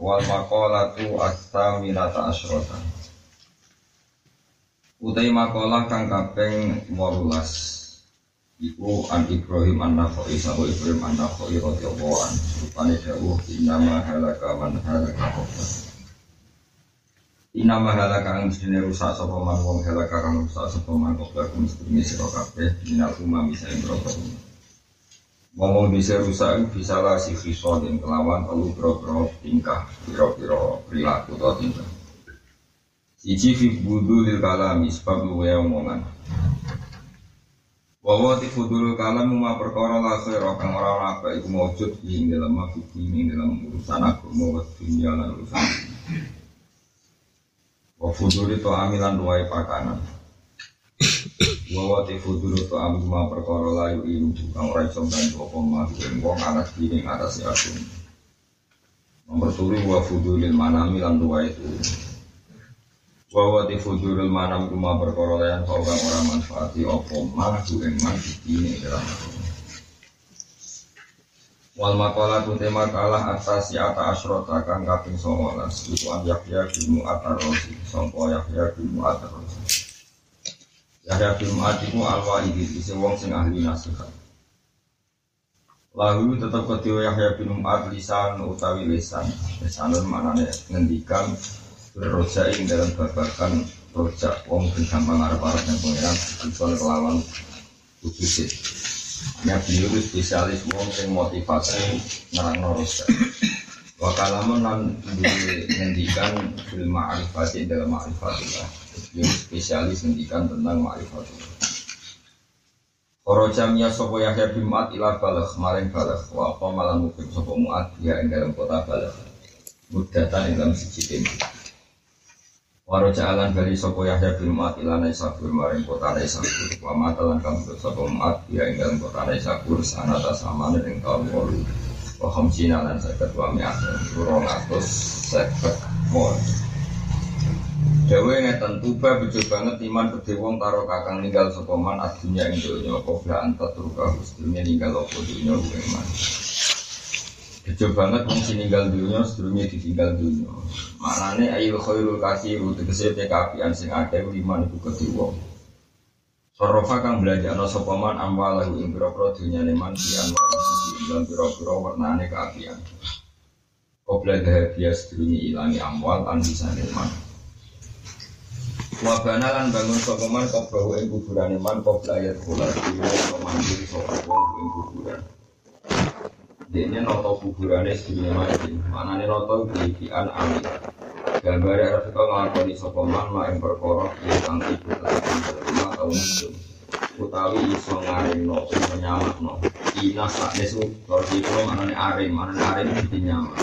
Wal maqalatu as-saminata asyrota. Utai maqalah kang kaping 18. Iku an Ibrahim an-Nakhai sapa Ibrahim an-Nakhai radhiyallahu anhu. Rupane dawuh inama halaka man halaka. Inama halaka ang mestine rusak sapa man wong halaka kang rusak sapa man qabla kum mestine sira kabeh minal Ngomong bisa rusak bisa lah si fisol yang kelawan lalu bro-bro tingkah biro-biro perilaku atau tingkah. Siji fi budu lil kalami sebab luwe omongan. Wawa ti fudul kalam ma perkara la khaira kang ora apa iku maujud ing dalam makhluk ing dalam urusan agama wa dunia lan urusan. Wa fudul itu amilan duwe pakanan. Wawa te fudul to amu ma perkara layu ilu kang ora iso bantu apa mah wong anak diri atas aku. Nomor turu wa fudulil manami lan dua itu. Wawa te fudulil manam kuma perkara layan kau kang ora manfaati apa mah ing man dalam Wal makalah tu tema kalah atas ya ata asrota kang kaping 19 iku an Yahya bin Mu'atar Rosi sangka Yahya bin Mu'atar Rosi Yahya bin Mu'ad iku al-walidi isi wong sing ahli nasihat. Lalu tetap ketiwa Yahya bin Mu'ad lisan utawi lisan. Lisanun maknanya ngendikan berroja ing dalam babakan roja wong sing gampang arep-arep yang pengiran bisa kelawan kudusit. Ya beliau spesialis wong sing motivasi nerang roja. Wakalamun nan ngendikan bil ma'rifati dalam ma'rifatillah yang spesialis ngendikan tentang ma'rifatullah Koroja sopo Yahya bin Mu'ad ila balagh maring balagh. Wa apa malam mukim sopo Mu'ad ya ing dalam kota balagh. Mudatan ing dalam siji tempo Waroja alan bali sopo Yahya bin Mu'ad ila Naisabur maring kota Naisabur. Wa matalan kamu sopo Mu'ad ya ing dalam kota Naisabur sanata samane ing taun 8 wa khamsina lan seket wa mi'at urong atus Dewe ngeten tuba bejo banget iman gede wong karo kakang ninggal sapa man adunya ing donya qabla anta turka sedurunge ninggal apa donya kuwi man. Bejo banget wong sing ninggal donya sedurunge ditinggal donya. Maknane ayu khairul kasiru tegese te kapian sing akeh liman iku gede wong. Sorofa kang belanjana sapa man amwalahu ing pira-pira dunyane man pian wa ing lan pira-pira warnane kaapian. Qabla dahabia sedurunge ilangi amwal an bisane man. Wabana lan bangun sapa man qabrahu ing kuburane man qabla ayat kula dina mandiri sapa wong ing kuburan. Dene noto kuburane sedine mati. Manane noto diikian amin. Gambare arep kok nglakoni sapa man mak ing perkara kang iku tetep atau muslim. Utawi iso ngaringno nyamakno. Ina sak desu torsi kulo manane aring, manane aring dinyamak.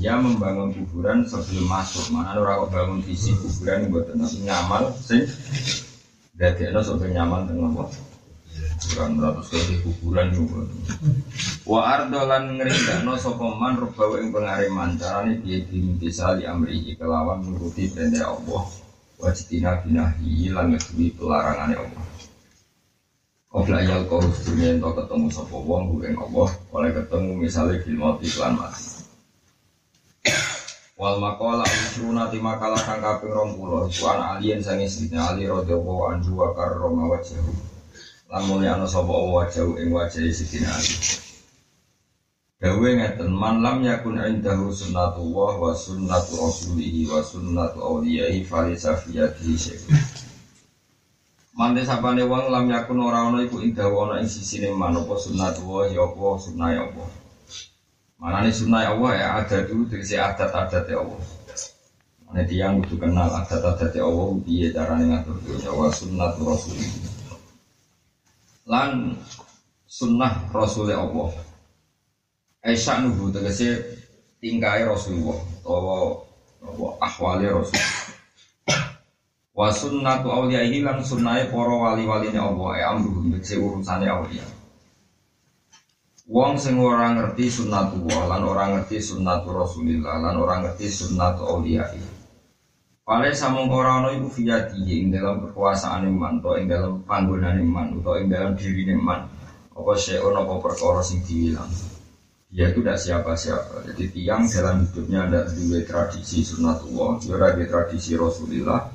Dia membangun kuburan sebelum masuk. Mana orang kok bangun visi kuburan buat tenang nyaman sih dari ada sampai nyaman dengan apa? Kurang beratus kali kuburan juga. Wa ardolan no sokoman rubawa yang pengariman caranya dia bisa di amri kelawan menuruti perintah Allah wajitina binahi lan ngedui pelarangannya Allah. Kofla yal kau untuk ketemu sopo wong gue Allah oleh ketemu misalnya film iklan mati Wal makola usruna ti makalah kang kaping 20 iku an alien sange sine ali radhiyallahu anhu wa karrama wajhahu. Lamun ana sapa wajhahu ing wajah sidina ali. Dawe ngeten man lam yakun indahu sunnatullah wa sunnatu rasulihi wa sunnatu awliyaihi falisa fiyatihi syai'un. Mante sapane wong lam yakun ora ana iku indahu ana ing sisine man apa sunnatullah ya apa sunnah ya apa. Mana nih sunnah Allah ya ada dulu dari si adat-adat ya Allah. Mana dia butuh kenal adat-adat ya Allah dia cara ngatur dunia wa sunnah Rasul. Lan sunnah Rasul Allah. Aisyah nubu tegese tingkai Rasulullah atau ahwali Rasulullah. Wa sunnatu awliyaihi lan sunnahe para wali-waline Allah e mbece urusane awliya. Wong sing ora ngerti sunnatullah lan ora ngerti sunnatu Rasulillah lan ora ngerti sunnatu awliyai. Pale samung ora ana iku fiyati ing dalam kekuasaan iman to ing dalam panggonan iman utawa ing dalam diri iman. Apa syai'un apa perkara sing diwilang dia itu tidak siapa-siapa. Jadi tiang dalam hidupnya ada dua tradisi sunnatullah, yura di tradisi Rasulullah,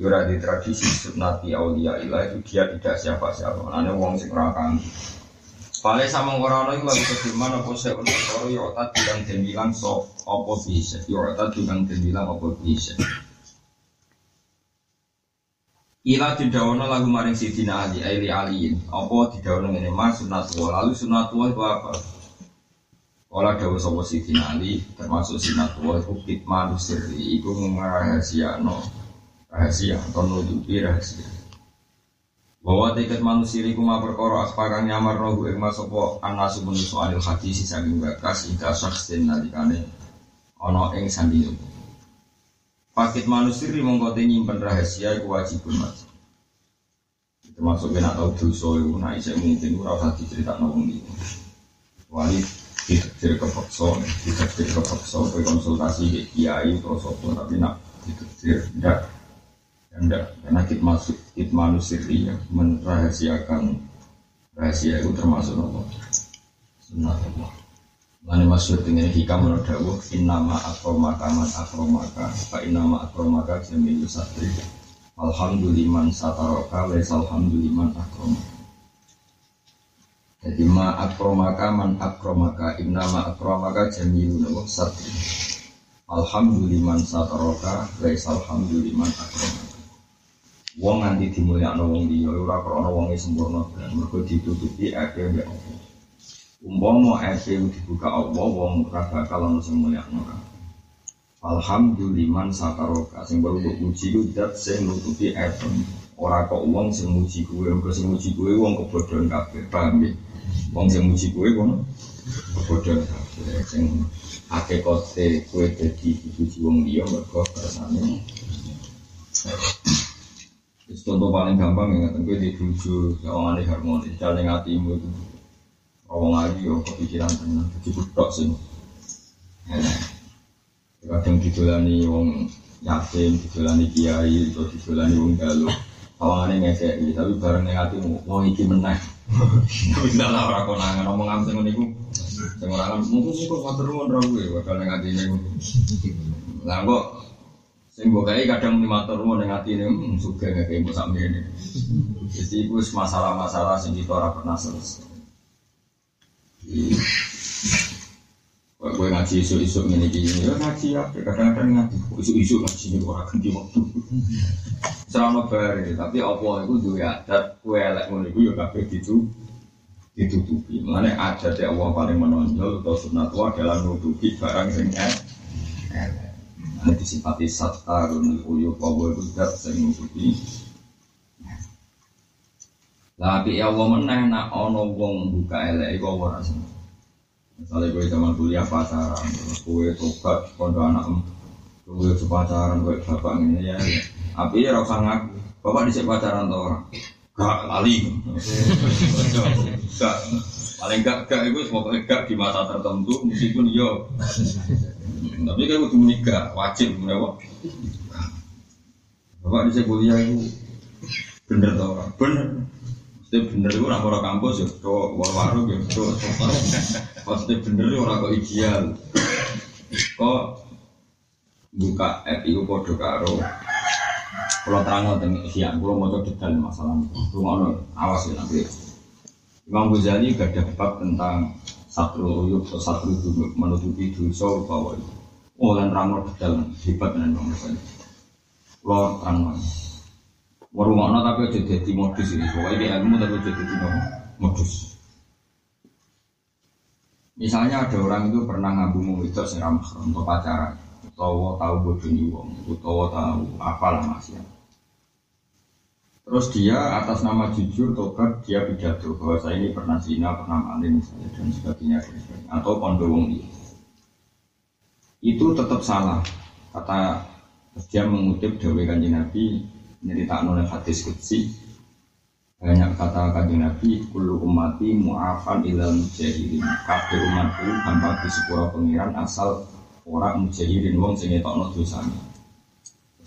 yura di tradisi sunnati aulia ilah itu dia tidak siapa-siapa. Mana wong sing rakang. Paling sama orang itu lagi kefirman apa ya tadi yang dia bilang so apa bisa, ya tadi yang dia bilang apa bisa. Ila didawono lagu maring Sidina Ali, Ali Aliin. Apa didawono ini mas sunnatullah. Lalu sunnatullah itu apa? Ola dawa si Ali termasuk sinatwa itu kitman sirri itu rahasia no rahasia atau nutupi rahasia. Bahwa tiket manusia iku ma perkara akparan nyamar rohu ing masopo anasu menusu alil hati si saking bakas ida syakhsin nalikane ono ing sandi Pakit manusia mongko nyimpen rahasia iku wajib mati. Termasuk kena tau dosa iku nek isih mungkin ora usah diceritakno wong iki. Wali ditektir kepeksa ditektir kepeksa ke konsultasi ke kiai apa tapi nak ditektir tidak tidak karena kita masuk manusia ya merahasiakan rahasia itu termasuk apa? Sunat Allah. Lani masyur dengan hikam menurut dawuh Innama akromaka man akromaka Fa innama akromaka jamilu satri Alhamdulillah sataroka Laisa alhamdulillah akromaka jadi ma akromaka man akromaka ma akromaka jamilun wa satri Alhamdulillah sataroka alhamdulillah akromaka Wong nganti dimulyakno wong liya ora krana wonge sempurna. Mergo ditutupi ake mbek Allah. Umpama ake dibuka Allah wong ora bakal ono sing mulyakno. Alhamdulillah sataroka. Sing baru mbok puji ku dat sing nutupi ake ora kok wong sing muji kuwe mergo sing muji kuwe wong kebodohan kabeh paham ya? Wong sing muji kowe kono padha sing akeh kote kowe dadi dipuji wong liya mergo kersane. Contoh paling gampang ya ngaten kowe dibuju sawangane harmonis jane atimu itu. Wong lagi yo kepikiran tenan dadi kutok sing. Kadang didolani wong yatim, didolani kiai, atau didolani wong galuh. Awangane ngekek, tapi bareng ning atimu, wong iki meneh. Bisa lah orang konangan ngomong sih niku. Sing ora kan mungkin sih kok matur nuwun ra kuwi bakal ning atine. Lah kok sing mbok kadang muni matur nuwun ning atine hmm, sugih ngeke mbok mene. Jadi iku masalah-masalah sing kita ora pernah selesai. Gue ngaji isu-isu ini gini, ya ngaji ya, kadang-kadang ngaji isu-isu ngaji ini orang ganti waktu. Selama bari, tapi apa itu dua adat, kue elek ngono itu ya kabeh itu ditutupi. Mengenai adat ya Allah paling menonjol atau sunat adalah nutupi barang elek. Nah, disifati satarun uyuk Allah itu dat sing nutupi. Tapi ya Allah meneh nak ono wong buka elek iku ora seneng. Misalnya gue zaman kuliah pacaran, gue tobat kondo anak gue pacaran gue bapak ini ya. Tapi ya rasa ngaku, bapak disek pacaran tuh orang. Gak kali, gak paling gak gak itu semoga gak di masa tertentu meskipun yo. Tapi kan udah menikah wajib menewak. Bapak disek kuliah itu bener tuh orang, bener. Mesti bener itu orang orang kampus ya, tuh war-waru ya, tuh Maksudnya bener itu orang kok ideal. Kok buka app itu kode karo. Kalau terang tentang siang, kalau mau detail masalah itu, mau awas ya nanti. Imam Ghazali gak ada tentang satu uyuk atau satu duduk menutupi dosa bahwa dan terang detail hebat dengan Imam Ghazali. Kalau terang Warungokno tapi aja jadi modus ini. Pokoknya di ilmu tapi aja jadi modus. Misalnya ada orang itu pernah ngabumu itu seram untuk pacaran, utawa tahu bodoh wong, utawa tahu apalah masih. Terus dia atas nama jujur tobat dia pidato bahwa saya ini pernah zina, pernah maling misalnya dan sebagainya, dan sebagainya. atau kondowong dia. Itu tetap salah. Kata dia mengutip Dewi Kanjeng Nabi nyerita oleh hadis kutsi banyak kata kanjeng Nabi kulu umati mu'afan ilal mujahirin kabeh umatku tanpa disepura pengiran asal orang mujahirin wong sing ngetokno dosane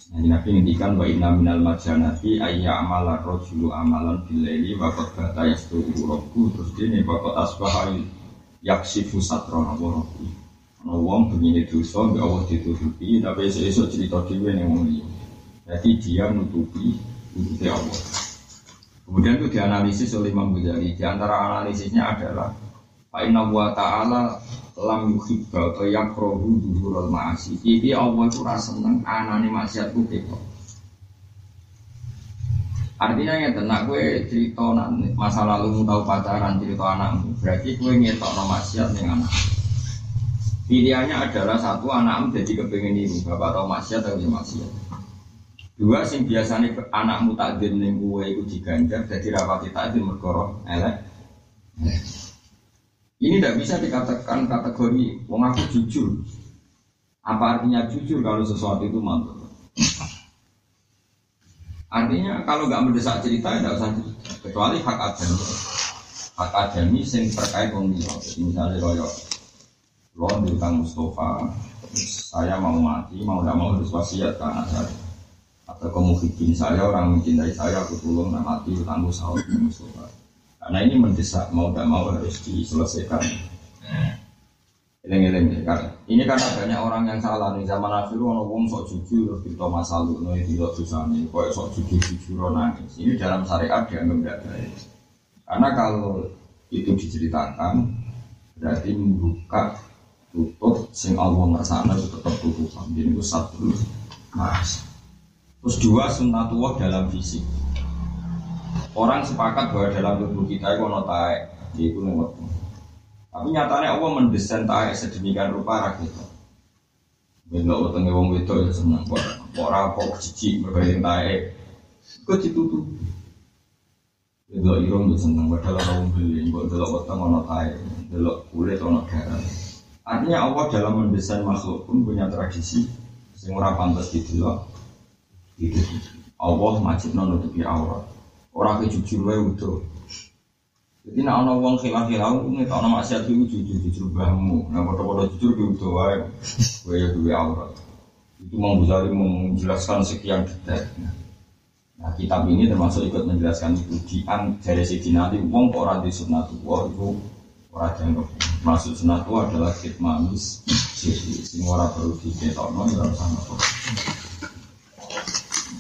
Nabi Nabi ngendikan wa inna minal majanati ayya amala rojulu amalan bilaili wa qad bata yastuhu rabbu terus dene wa qad asbaha yaksifu satra wa rabbu ana wong begini dosa mbek Allah ditutupi tapi esuk cerita dhewe ning wong jadi dia menutupi nutupi Allah. Kemudian itu dianalisis oleh Imam Ghazali. Di antara analisisnya adalah Pak Inna wa ta'ala lam yuhibba atau yakrohu duhurul ma'asi Jadi Allah itu rasa seneng anani maksiat ku Artinya ya tenang gue cerita masa lalu tahu pacaran cerita anakmu berarti gue ngetok no maksiat dengan anak. Pilihannya adalah satu anakmu jadi kepengen ini bapak tahu maksiat atau maksiat. Dua sing biasanya anakmu takdir ning gue itu diganjar jadi rapati takdir mergoro elek. Ini tidak bisa dikatakan kategori wong aku jujur. Apa artinya jujur kalau sesuatu itu mantul? Artinya kalau nggak mendesak cerita tidak usah cerita. Kecuali hak adami. Hak adami sing terkait wong liya. Misalnya royo lo diutang Mustafa, saya mau mati, mau tidak mau harus wasiat ke anak saya. Atau kemuhikin saya, orang mencintai saya, aku tolong mati, utangku sahur Mustafa karena ini mendesak mau tidak mau harus diselesaikan. Eleng-eleng Ini karena banyak orang yang salah nih zaman akhir orang ngomong sok jujur terus kita masa lalu nih tidak susah nih kok sok jujur jujur nangis. Ini dalam syariat dianggap tidak baik. Karena kalau itu diceritakan berarti membuka tutup sing Allah ngersana itu tetap tutupan. Jadi itu satu mas. Terus dua sunnatullah dalam fisik. Orang sepakat bahwa dalam tubuh kita itu ono taek, itu lewat. Tapi nyatanya Allah mendesain taek sedemikian rupa rak itu. Benda wetenge wong itu ya seneng kok. Ora kok cici berbaring taek. Kok ditutup. Benda irung ya seneng padahal orang beli, kok delok weteng ono taek, delok kulit ono darah. Artinya Allah dalam mendesain makhluk pun punya tradisi sing ora pantas didelok. Itu Allah wajib nutupi aurat. Orang jujur wae. Jadi nak ana wong khilaf-khilaf ngetokno maksiat iku jujur jujur bahmu. Nah padha-padha jujur ki utuh wae. Kowe ya duwe aurat. Itu mau Ghazali menjelaskan sekian detail. Nah kitab ini termasuk ikut menjelaskan di dari segi nanti wong ora di sunnatullah itu ora dianggap masuk sunnatullah adalah manis jadi semua orang perlu diketokno ya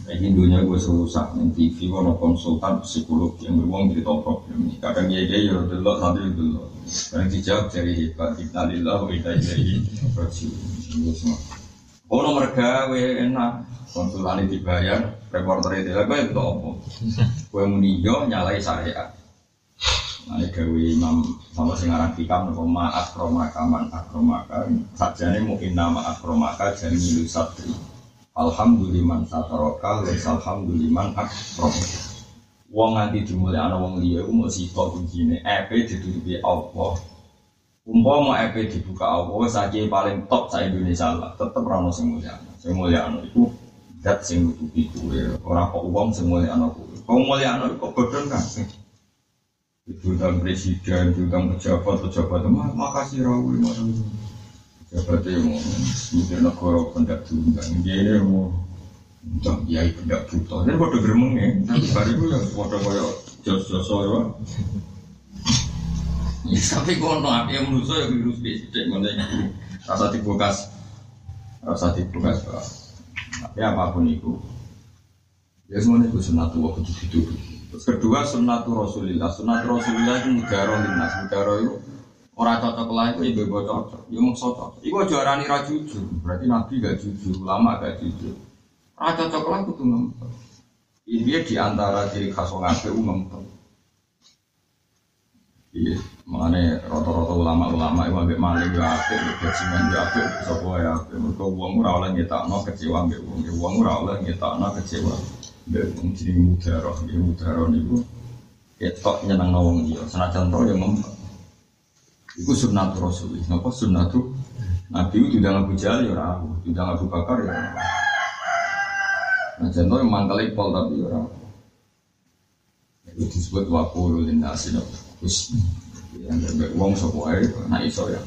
ini dunia gue serusak nih TV kono konsultan psikolog yang beruang cerita problem ini. Kadang ya dia ya delok sambil delok. Kadang dijawab dari hebat lillah wa kita ilahi rajiun. Oh nomor gawe enak konsultan dibayar reporter itu lah gue itu apa? Gue meniyo nyalai syariat. Nah, gawe imam sama sing aran fikam nopo ma akromaka man akromaka sajane mungkin nama akromaka jamilu satri. Alhamdulillah sataroka wes alhamdulillah akrom. Wong nganti dimulai ana wong liya iku mung sita kuncine EP ditutupi Allah. Umpama EP dibuka Allah saja paling top sa Indonesia lah, tetep ora ono sing mulia. Sing mulia ono iku dat sing nutupi kuwe, ora kok wong sing mulia ono kuwe. Kok mulia ono kok bodon kan. Itu dan presiden, itu dan pejabat, pejabat, makasih rawi, makasih. Jabatnya mau mikir negara pendak diundang. Dia mau undang kiai pendak buta. Ini pada geremeng ya. Nanti hari itu ya pada kaya jos-jos ya. Ya tapi kono api yang menurut saya virus bisik mana rasa dibukas, rasa dibukas pak. Tapi apa pun itu, ya semuanya itu sunatu waktu itu. Terus kedua sunatu rasulillah, sunatu rasulillah itu mudaro linas, mudaro itu Orang cocok lah itu ibu ibu cocok, ya mau cocok. Iku juara nih jujur, berarti nabi gak jujur, lama gak jujur. Orang cocok lah itu ngempel. Ini di antara ciri khas orang ape ngempel. Iya, mengenai rata-rata ulama-ulama itu ambil maling ya ape, bajingan ya ape, sopo ya ape. Mereka uang murah oleh nyetak no kecewa, ambil uang uang murah oleh nyetak no kecewa. Ya, wong jenenge mudaroh, ya mudaroh niku ketok nyeneng wong liya, senajan to ya ngempet. Iku sunnatul Rasul. Napa sunnatul Nabi itu tidak Abu Jahal ya ora aku, tidak Abu Bakar ya. Nah, contoh yang mangkal pol tapi ya ora. Itu disebut wakulu linasi Terus yang terbaik uang air, nah iso ya.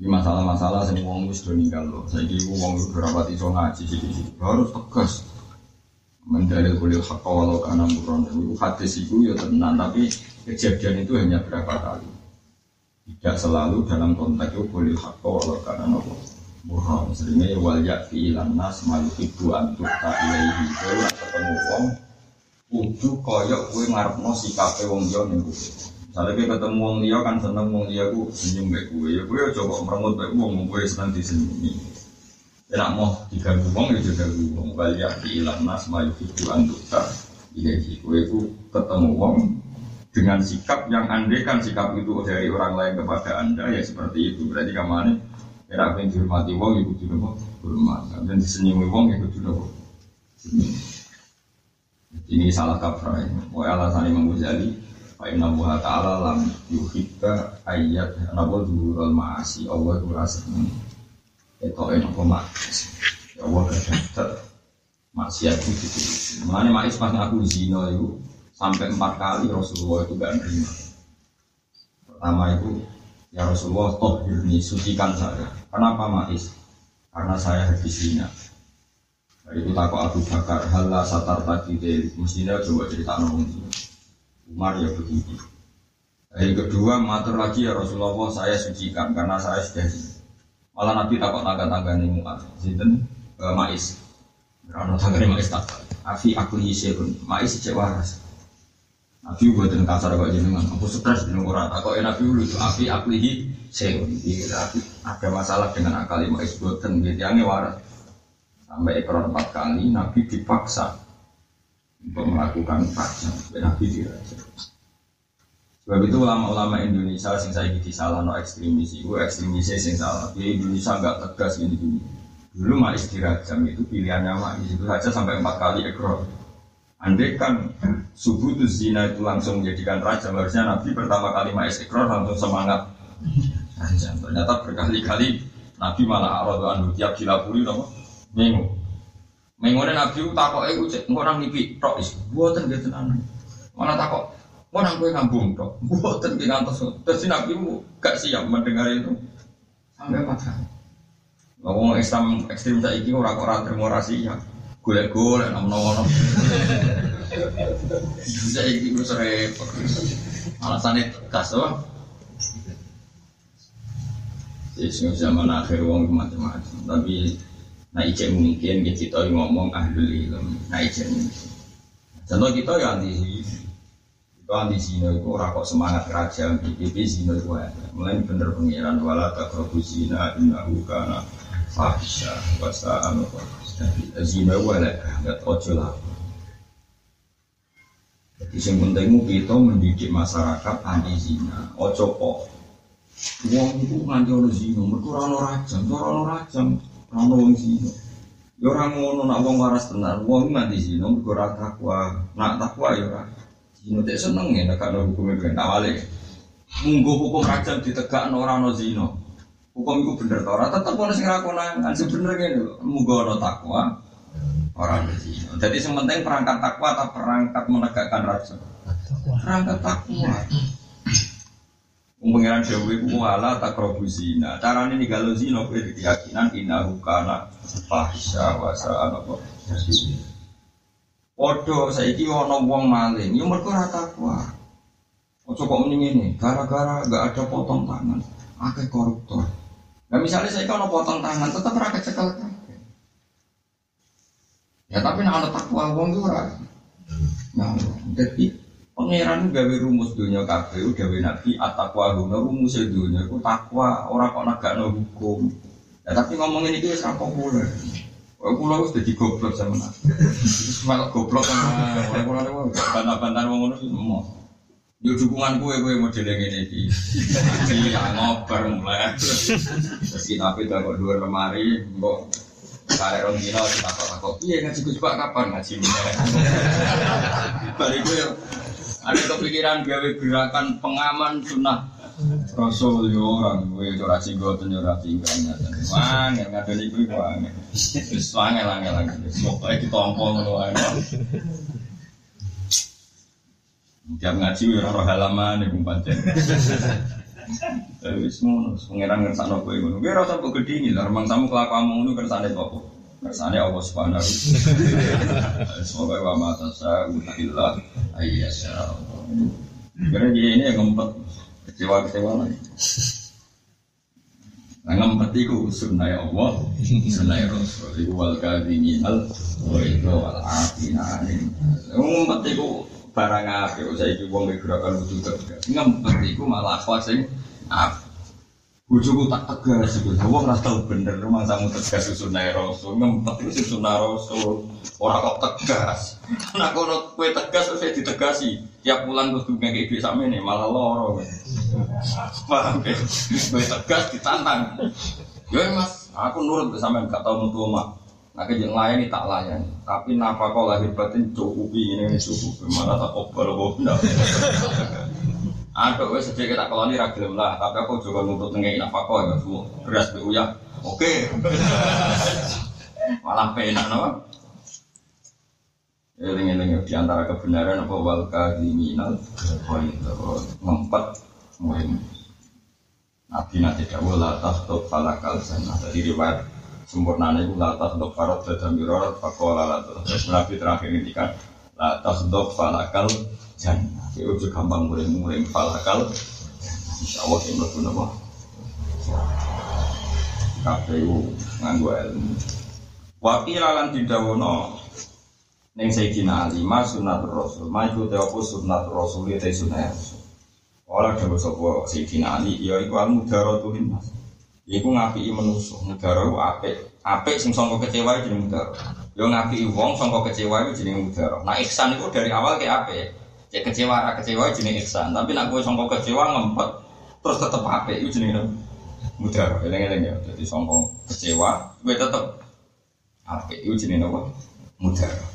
Ini masalah-masalah sing wong wis do ninggal lho. Saiki wong berapa iso ngaji sih harus tegas. Mendalil kulil haqqa walau kana murran. Itu hadis itu ya tenan tapi kejadian itu hanya berapa kali. Tidak selalu dalam konteks itu kulil haqqa walau kana nopo. Murran. Seringnya wal yakfi ilan nas maluhibu antukta ilaihi. Kowe ketemu wong kudu koyok kowe ngarepno sikape wong liya ning kowe. Misalnya kita ketemu wong liya kan seneng wong liya ku senyum baik kowe. Ya kowe coba merengut baik wong kowe seneng disenyumi. Enak mau diganggu wong ya juga wong. Balik di ilang nas mayu itu antukta. Ilahi kowe ku ketemu wong dengan sikap yang andai kan sikap itu dari orang lain kepada anda ya seperti itu. Berarti ke mana enak pengen dihormati wong ya kudu nopo hormat. Dan disenyumi wong ya kudu nopo ini salah kaprah ya. Mau alasan Imam Ghazali Fa inna Allah ta'ala lam yuhibba ayat Napa zuhurul ma'asi. Allah itu rasa Itu enak maksiat Ya Allah kadang Maksiat itu gitu Mengenai ma'is pas aku zina itu Sampai empat kali Rasulullah itu gak nerima Pertama itu Ya Rasulullah toh ini sucikan saya Kenapa ma'is? Karena saya habis itu takut Abu Bakar, halah satar tadi dari mestinya coba cerita nongol Umar ya begitu. Yang kedua, matur lagi ya Rasulullah saya sucikan karena saya sudah malah Nabi takut tangga-tangga ini muat. Sinten uh, Mais, karena tangga ini Mais tak. Afi aku yisekun, Mais cek waras. Nabi buat dengan kasar kok jenengan, aku stres dengan orang. Takut Nabi dulu itu Afi aku yisekun. Ada masalah dengan akal Mais buatan, gitu yang waras. Sampai ekor empat kali Nabi dipaksa untuk melakukan paksa Nabi diraja sebab itu ulama-ulama Indonesia sing saya gigi salah no ekstremis itu ekstremisnya sing salah. Di Indonesia nggak tegas gini gini dulu mais dirajam itu pilihannya mais itu saja sampai empat kali ekor Andai kan subuh itu zina itu langsung menjadikan raja harusnya Nabi pertama kali mais ekor langsung semangat ternyata berkali-kali Nabi malah aradu anu tiap dilapuri nopo Mengu. Mengone Nabi takok iku cek orang nipi tok is. Mboten nggih tenan. Mana takok orang kowe ngambung tok. Mboten nggih ngantos. Terus Nabi gak siap mendengar itu. Sampai patah. Ngomong Islam ekstrim saiki ora kok ora terima rahasia. Golek-golek nang ono. Bisa iki wis repot. Alasane tegas to. Jadi zaman akhir wong macam-macam. Tapi Nah ijek mungkin kita ngomong ahlul ilm. Nah ijek mungkin. Contoh kita ya anti itu anti zina itu orang kok semangat kerajaan PBB zina itu ada. Mulai bener pengiran wala takrobu zina innahu kana fahisha wasa anu zina itu ada nggak ojo lah. Jadi yang penting kita mendidik masyarakat anti zina. Ojo kok. Uang itu nganti orang zina, mereka orang rajam, orang rajam. Ono wong zina. Ya ora ngono nak wong waras tenan, wong mati zina mergo ora takwa. Nak takwa ya ora. Zina tek seneng ya nek ana hukume ben awale. Munggo hukum rajam ditegakno ora ana zina. Hukum iku bener ta ora tetep ono sing nglakonan kan sebener ngene lho. Ana takwa ora ana zina. Dadi sing penting perangkat takwa atau perangkat menegakkan rajam. Perangkat takwa. Pengiran Dewi ku wala takrobu zina. Carane nih kalau zina kowe keyakinan innahu kana fahisha wa sa'a apa. Podo saiki ana wong maling, yo mergo ora takwa. Ojo kok mending ini, gara-gara gak ada potong tangan, akeh koruptor. Nah misalnya saya kalau potong tangan, tetap rakyat cekel Ya tapi nak ada takwa wong itu ora. Nah, jadi Pangeran gawe rumus dunia kabeh gawe nabi atakwa guna rumus dunia ku takwa orang kok negakno hukum. Ya tapi ngomongin ini wis populer. Kok kula wis dadi goblok sama nabi. Goblok sama kula niku bantah-bantah wong ngono semua. Yo dukungan kue kue model ngene iki. Iya ngoper mulai. Terus kita kok dua lemari, kok Karek rong dino kita kok iya ngaji Gus Pak kapan ngaji Bariku ya ada kepikiran gawe gerakan pengaman sunnah. Rasul yo orang gue itu rasi gue tinggalnya dan wangen nggak ada ibu wangen terus wangen wangen lagi pokoknya ditompong lo tiap ngaji orang roh halaman ibu pancen tapi semua pangeran ngerasa nopo ibu gue rasa kok gede ini remang samu kelakuanmu itu kersane apa? Kersane Allah subhanahu semoga wa mata sa utillah ayyasya karena dia ini yang ngempet kecewa kecewa lagi. Nah, ngempet itu sunnah Allah, sunnah Rasul, itu wal kadhiminal, wa itu wal afina Ngempet itu barang apa, saya itu wong gerakan wujud tegas. Ngempet itu malah akhwat sing apa. Tak tegas itu, wong rasa tahu bener, rumah kamu tegas sunnah Rasul, ngempet itu sunnah Rasul, orang kok tegas. Nah kalau kue tegas, saya ditegasi, tiap bulan gue tuh kayak ibu sama ini malah loro. Paham ya? Gue tegas ditantang. Ya mas, aku nurut sama gak tau nutu mak. Nah yang lain tak layani, tapi napa kau lahir batin cukupi ini cukup, mana tak obal obal. Ada wes sedikit tak kalau ini ragilem lah, tapi aku juga nuntut nengai napa kau ya semua beras bu ya. Oke, malah penak no. Eling-eling di antara kebenaran apa wal kadhiminal ngempet muhim. Nabi nanti dawuh la tahtu falakal sana dari riwayat sempurna itu la tahtu farad dan mirorat fakola la terus Nabi terakhir ini kan la tahtu falakal jannah. Itu juga gampang muring-muring falakal. Insya Allah yang lebih nama. KPU nganggu ilmu. Wakil alan didawono Neng Sayyidina Ali, ma sunat Rasul, ma iku teopo sunat Rasul, itu sunat Rasul. Orang dawa sopo Sayyidina Ali, ya iku al mudaro tuhin mas. Iku ngapi menusuh, mudaro iku apik. Apik sing sangka kecewa jadi mudaro. Ya ngapi wong sangka kecewa itu jadi mudaro. Nah iksan itu dari awal kayak apik. Cek kecewa, ra kecewa jadi iksan. Tapi nak gue sangka kecewa ngempet, terus tetep apik itu jadi mudaro. Eleng-eleng ya, jadi sangka kecewa, gue tetep apik itu jadi mudaro.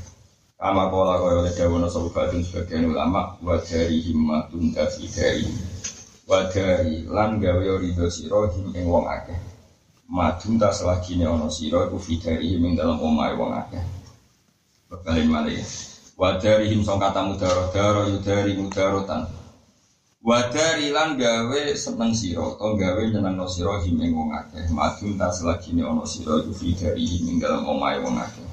Kama pola kaya oleh dawana sabubatun sebagian ulama Wadari himmatun dafi dari Wadari lan gawe ridho him ing wong akeh. Madun tak selagi ini ono siro Iku fidari ing dalam omai wong akeh. Wadari him song kata mudaro Daro yudari mudarotan. Wadari lan gawe seneng siro Atau gawe nyeneng no siro him ing wong akeh. Madun tak selagi ini ono siro Iku fidari ing dalam omai wong akeh.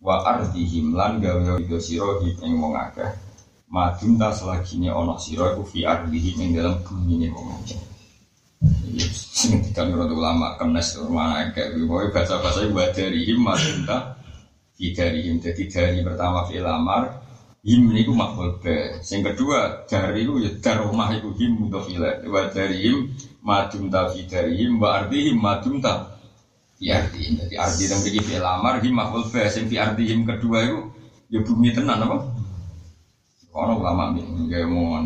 Wa ardihim lan gawe sira ing wong akeh madun ta selagine ana sira iku fi ardihim ing dalam bumi wong akeh sing kan ora ulama kenes mana akeh pokoke bahasa-bahasa wa darihim madun ta fi darihim. Dadi dari pertama fi lamar him niku makhluk be. Sing kedua dari itu ya dar rumah iku him mudhofila wa darihim madun ta fi darihim wa ardihim madun ta fi ardi jadi ardi yang begini fi lamar him makhluk fa sing fi ardi him kedua itu ya bumi tenan apa orang ulama nih kayak mau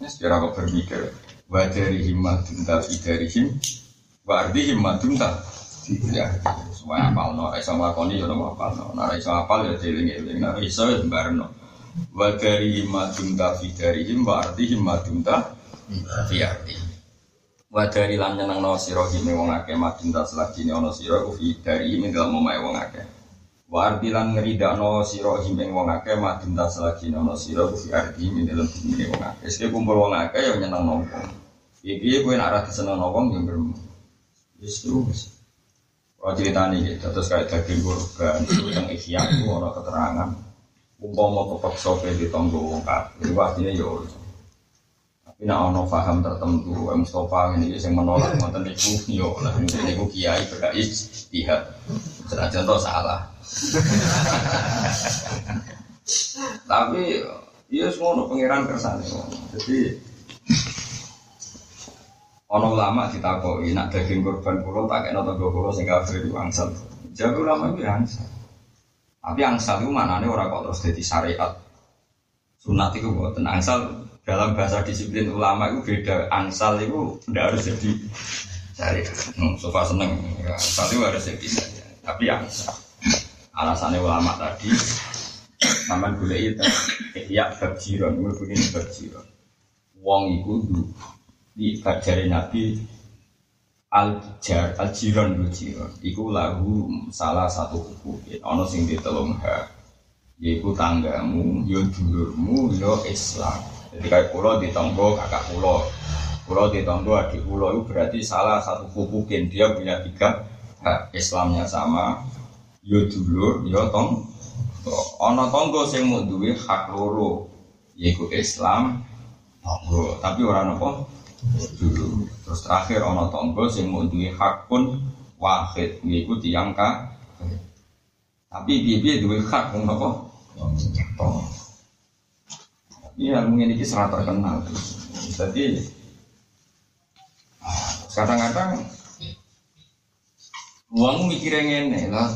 ya secara kok berpikir. Wa dari him madun ta fi dari him wa ardi him madun ta ya semua apal no iso nglakoni ya nopo apal no. Ora iso apal ya dieling-eling. Ora iso ya barno wa dari him madun ta fi dari him wa ardi him madun ta fi ardi wa dari lan nyenengno sira hime wong akeh madun tas lagine ana sira ku dari hime dalem omahe wong akeh wa ardi lan ngridakno sira hime wong akeh madun tas lagine ana sira fi ardi hime dalem bumi wong akeh sing kumpul wong akeh ya nyenengno wong iki kowe nek ora disenengno wong ya bermu wis terus cerita ini, terus kayak daging kurban, itu yang ikhya itu ada keterangan. Umpama kepeksa di tonggo wong kafir, itu ya tapi nak ono paham tertentu, Mustafa ini yang menolak ngoten niku yo lah niku kiai berkait ijtihad. Senajan to salah. Tapi iya semua pangeran kersane. Jadi ono ulama ditakoki nak daging korban kula tak kena tangga kula sing kafir itu angsal. Jadi ulama itu angsal. Tapi angsal itu manane ora kok terus jadi syariat. Sunat itu buatan angsal dalam bahasa disiplin ulama itu beda angsal itu tidak harus jadi syariat hmm, sofa seneng ya, angsal itu harus jadi syariat Tapi ya bisa. Alasannya ulama tadi, Taman gula itu, ya bab jiron, begini bab jiron. Wong iku di kajari Nabi al jar al jiron lu jiron. Iku lagu salah satu hukum. Ono sing ditelung ha. Yaiku tanggamu, yo dulurmu, yo Islam. Jadi kayak pulau di tonggo kakak pulau, pulau di tonggo adik pulau itu berarti salah satu hukukin dia punya tiga hak Islamnya sama, yo dulur, yo tong. Ono tonggo sing mau duwe hak loro, yaitu Islam, tonggo. Tapi orang apa? Dulu. Terus terakhir ono tonggo sing mau duwe hak pun wahid, yaitu tiang ka. Tapi dia duwe hak pun apa? Iya, mungkin ini serat terkenal. Jadi kadang-kadang uang mikirnya ngene lah.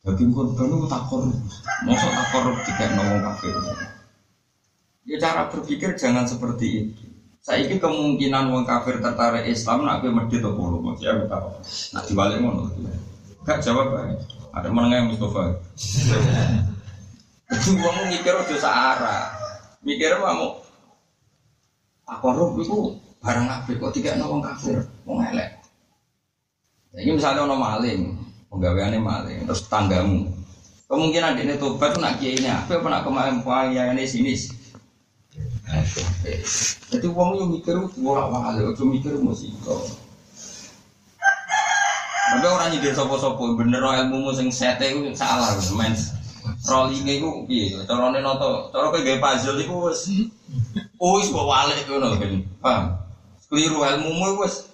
Jadi korban itu tak korup, masa tak korup tidak ngomong kafir. Ya cara berpikir jangan seperti itu. Saya ini kemungkinan uang kafir tertarik Islam nak medit atau puluh maksudnya kita nak dibalik ngono. Gak jawab aja. Ada menengah Mustafa. Itu uang mikir udah searah mikir kamu korup itu barang apa kok tidak nolong kafir mau ngelek ini misalnya ono maling penggaweannya maling terus tanggamu kemungkinan ini tobat nak kiai ini apa apa nak kemarin ya ini sini jadi uang yang mikir bolak balik itu mikir musiko. Tapi orang nyindir sopo-sopo bener ilmu sing sete itu salah main rollingnya itu piye? Carane noto cara kowe gawe puzzle iku wis wis kok walik ngono kan paham? Keliru ilmumu wis.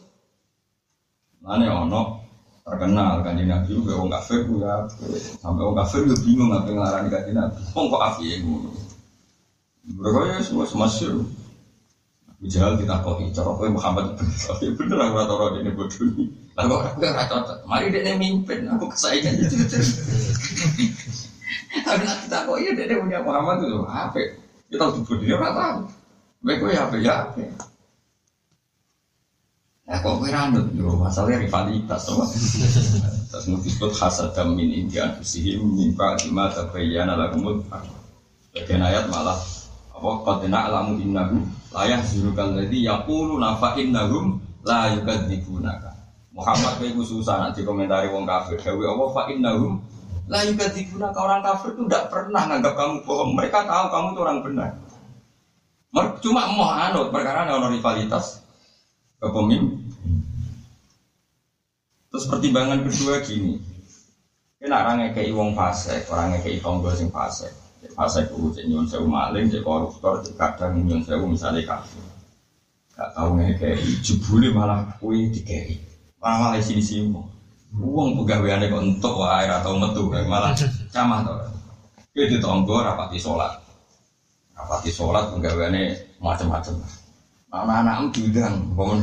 Mane ono terkenal kan Nabi juga wong kafir ya. Sampai wong kafir yo bingung apa ngelarani kan Nabi. Wong kok api ngono? Mereka ya semua semasyur Bijal kita kok cara kowe Muhammad bener bener aku ora tau dene bodoh ini lalu aku cocok. Mari dene mimpin aku kesaingan itu tapi kita kok iya dia punya Muhammad itu. Apa? Kita tuh dia nggak tahu. Ya apa ya apa? Ya kok kira anut yo masalahnya rivalitas sama. Terus disebut hasadam min India anfusihim mimpa lima tabayyana lakumul Bagian ayat malah apa qadna alamu innahu la yahzurukal ladzi yaqulu nafa innahum la yukadzibunaka. Muhammad kowe susah nanti komentari wong kafir. Dewe apa fa innahum lah juga diguna orang kafir itu tidak pernah nganggap kamu bohong. Mereka tahu kamu itu orang benar. Cuma mau anut perkara ada rivalitas kepemimpin. Terus pertimbangan kedua gini, kena orang kayak wong fase, orang kayak tonggo sing fase. Fase itu cek nyon sewu maling, cek koruptor, cek kadang nyon sewu misalnya kafir. Gak tahu kayak jebule malah kue dikei, malah malah sini sini Uang pegawaiannya kok untuk wae atau metu malah camah to. Ki ditonggo rapati sholat. Rapati sholat pegawaiannya macam-macam. Anak-anak diundang, bangun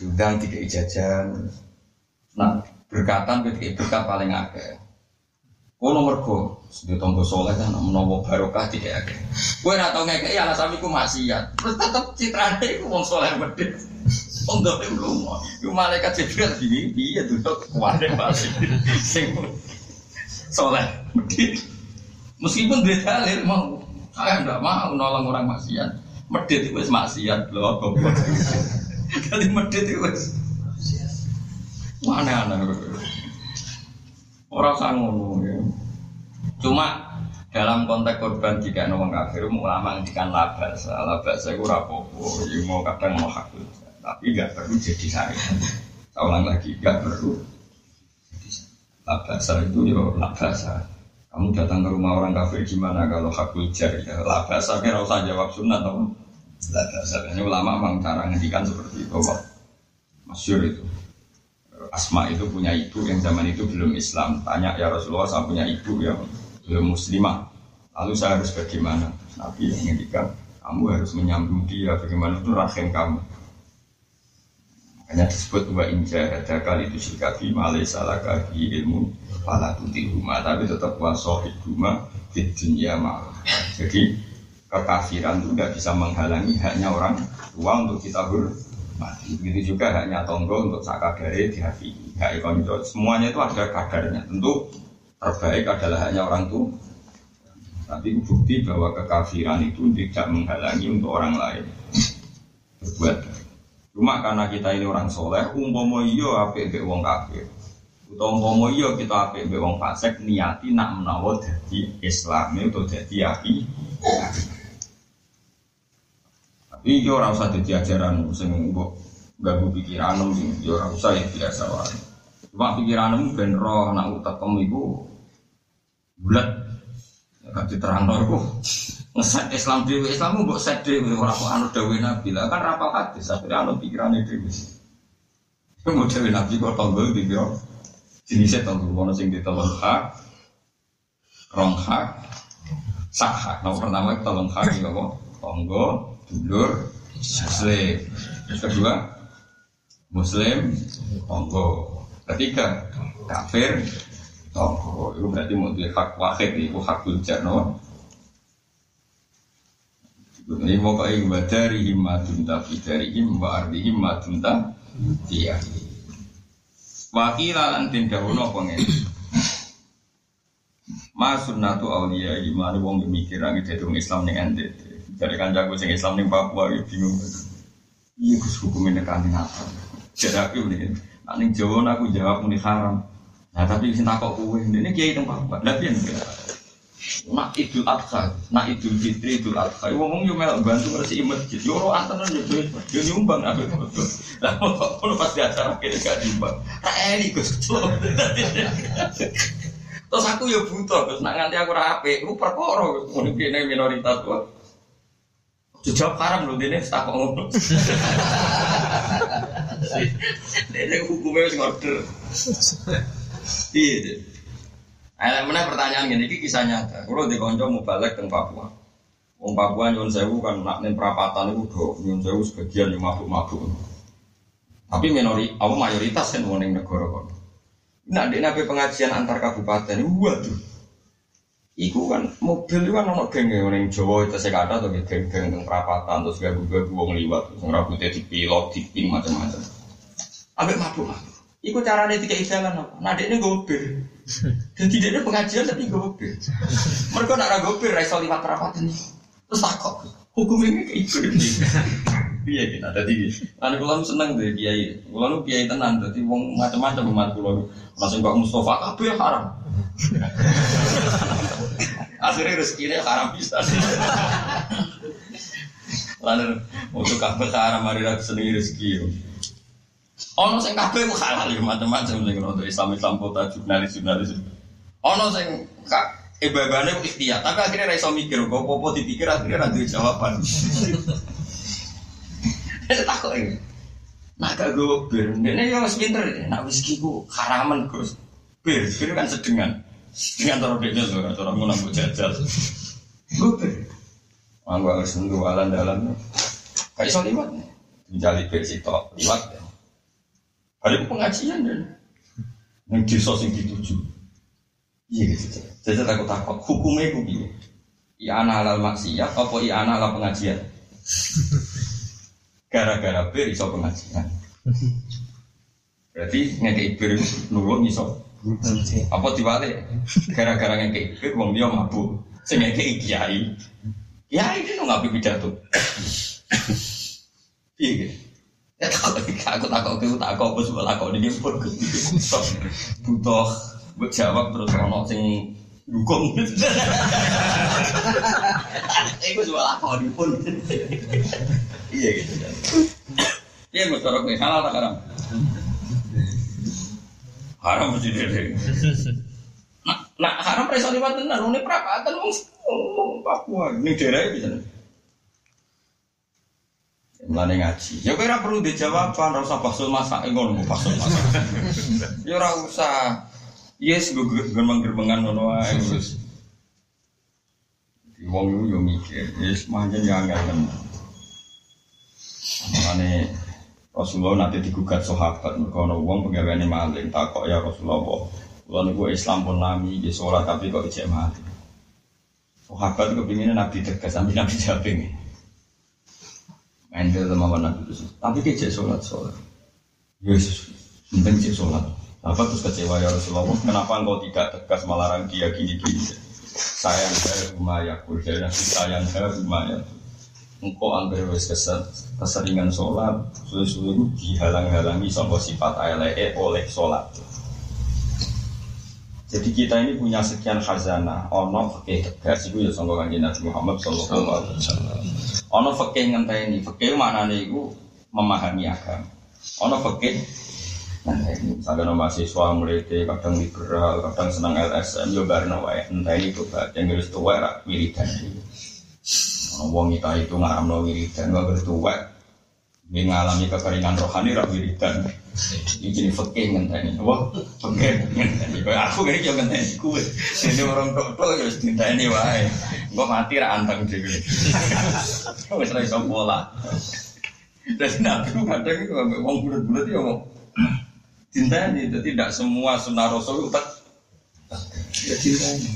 diundang tiga jajan. Nah, berkatan ketika berkat paling akeh. Kau nomor go, di tonggo soleh kan menawa barokah tidak akeh. Kue nak tau ngekei alasan iku maksiat. Terus tetep citrane iku wong soleh medhit. Wong dolim lunga. Iku malaikat Jibril piye piye duduk kuwade balik. Sing soleh medit. Meskipun dia dalil mau saya tidak mau nolong orang maksiat. Medit itu maksiat loh goblok. Kali medit itu mana aneh Orang sangun ya. Cuma dalam konteks korban jika orang kafir ulama ngendikan labasa labasa itu rapopo ya mau kadang mau hakul tapi nggak perlu jadi saya. Saya ulang lagi, nggak perlu. Labasa itu ya labasa. Kamu datang ke rumah orang kafir gimana kalau hakul jar ya labasa kira usah jawab sunnah atau labasa. Ini ulama memang cara ngendikan seperti itu kok. Masyur itu. Asma itu punya ibu yang zaman itu belum Islam. Tanya ya Rasulullah, saya punya ibu yang belum muslimah. Lalu saya harus bagaimana? Nabi yang ngendikan, kamu harus menyambung dia bagaimana itu rahim kamu. Hanya disebut wa inja ada kali itu malai salah kaki ilmu pala tuti rumah tapi tetap wasohid rumah di dunia malah. Jadi kekafiran itu tidak bisa menghalangi haknya orang tua untuk kita hormati. Begitu juga haknya tonggo untuk sakadare dihakimi. nggak konco. Semuanya itu ada kadarnya. Tentu terbaik adalah hanya orang tua. Tapi bukti bahwa kekafiran itu tidak menghalangi untuk orang lain berbuat. Cuma karena kita ini orang soleh, umpomo iyo apik mbek wong kafir. Utawa umpomo iyo kita apik mbek wong fasik niati nak menawa dadi Islam itu dadi api. Tapi yo ora usah dadi ajaran sing mbok ganggu pikiranmu yo ora usah ya biasa wae. Cuma pikiranmu ben roh nak utekem iku bulat gak diterangno iku ngeset Islam dhewe Islam mbok set dhewe ora kok anu dawuh Nabi. Lah kan rapal hadis akhirnya anu pikirane dhewe mau dawuh Nabi kok tonggo iki yo jenisnya tonggo ono sing ditolong hak rong hak sak hak. Nomor pertama itu tolong hak iki apa? Tonggo dulur muslim. Kedua muslim tonggo ketiga kafir tonggo itu berarti mau hak wahid itu hak kuljak no ini pokoknya wa dari himmatun tapi dari him wa ardi himmatun iya Wakila lan tin dawono pengen Mas sunnatu aulia iman wong mikir angin dadi wong Islam ning NTT. Dari kancaku sing Islam ning Papua ya bingung. Iya Gus hukum ini kan apa? Jadi aku nih, ning Jawa aku jawab muni haram. Nah tapi sing takok kowe, ini kiai teng Papua. Lah piye? Nak idul adha, nak idul fitri, idul adha. Wong yo mel bantu ngresi masjid. Yo ora anten yo duit, yo nyumbang itu. Lah kok pas di acara kene gak nyumbang. Tak eni Gus. Terus aku yo butuh, Gus. Nak nganti aku ora apik, ku perkara. Ngono kene minoritas kok. Jawab haram lho dene tak kok ngono. Dene hukumnya wis ngorder. Iya. Nah, mana pertanyaan gini, ini kisah nyata. Kalau di konco mau balik ke Papua, Wong Papua nyun sewu kan nak nih perapatan itu do nyun sewu sebagian yang mabuk mabuk. Tapi minori, aku mayoritas kan wong negara kon. Nah, di nabi pengajian antar kabupaten, waduh. Iku kan mobil itu kan ono geng yang Jawa itu saya kata atau geng-geng yang perapatan terus gak gue wong liwat terus rambutnya dipilot, diping macam-macam. Ambek mabuk mabuk. Iku caranya tiga jalan apa? Nah, dia ini gobir. Jadi dia ini pengajian tapi gobir. Mereka nak ragu gobir, raiso liwat perapatan nih. Terus takut, hukum ini kayak itu. Iya gitu, tadi anu kalau seneng deh kiai, kalau kiai tenang, jadi wong macam-macam umat kulo, langsung kok Mustafa, apa ya haram? Akhirnya rezekinya haram bisa. Lalu untuk kabeh haram hari seneng rezeki. Ono sing kabeh ku halal ya macam-macam sing untuk Islam Islam kota jurnalis jurnalis. Ono sing ibadahnya ku ikhtiar, tapi akhirnya ra iso mikir, kok apa dipikir akhirnya ra duwe jawaban. Takut ini. Nah gak gue bir, ini yang wis pinter, nak whisky ku haraman gus. Bir, bir kan sedengan. Sedengan taruh dia tuh, taruh mau nambah jajal. Gue bir. Mangga harus nunggu alam dalam. Kayak iso liwat nih. Menjali bir sitok, liwat Ada pengajian dan yang desa sing dituju. Iya gitu. Jadi takut takut hukumnya itu piye? Ya anak halal maksiat apa ya anak halal pengajian? Gara-gara bir iso pengajian. Berarti ngekei bir nulung iso. Apa diwale? Gara-gara ngekei bir wong dia mabuk. Sing ngekei kiai. Kiai itu nggak pidato. Iya gitu. Ya aku takut aku takut apa sebab takut ini pun butuh jawab terus ono sing dukung. Iku sebab takut pun. Iya gitu. Iya gue gue salah tak haram. Haram mesti. Nah, nah haram preso liwat tenan, ini ini daerah. Mulane ngaji. Ya ora perlu dijawab, ora usah baksul masak ngono mau baksul masak. Ya ora usah. Yes, gue gerbang-gerbangan ngono terus. Di wong yo mikir, yes manjen ya angel tenan. Mulane Rasulullah nanti digugat sahabat mergo ana wong penggaweane maling takok ya Rasulullah. Kula niku Islam pun nami di sholat tapi kok ijek mati. Sahabat kepinginnya Nabi tegas, sampai Nabi jawab ke sama Nabi itu, tapi dia cek sholat sholat. Yesus, penting cek sholat. Apa terus kecewa ya Rasulullah? Kenapa engkau tidak tegas melarang dia gini-gini? Sayang saya ya dari Nabi sayang saya ya. Engkau ambil wes keser, keseringan sholat, suwe-suwe dihalang-halangi sama sifat ALE oleh sholat. Jadi kita ini punya sekian khazanah, ono fakih tegas itu ya sama kanjeng Nabi Muhammad Sallallahu Alaihi Wasallam. Ono fakih ngenteni, fakih mana nih memahami agama. Ono fakih ini misalnya nama mahasiswa mulai kadang liberal, kadang senang LSM, yo barno ini tuh yang harus tua rak wiridan. Wong kita itu ngaram no wiridan, gak tua. Dia ngalami kekeringan rohani rak wiridan. Ini jadi fakih ngenteni. Wah, fakih ngenteni. Aku gini yo ngenteni kue. Ini orang tok tok yo ngenteni wae. Gue mati rak anteng dhewe. Wis ra iso pola. Dan nabi kadang itu wong bulat-bulat ya ngomong cinta ini jadi tidak semua sunnah rasul itu tak ya cinta ini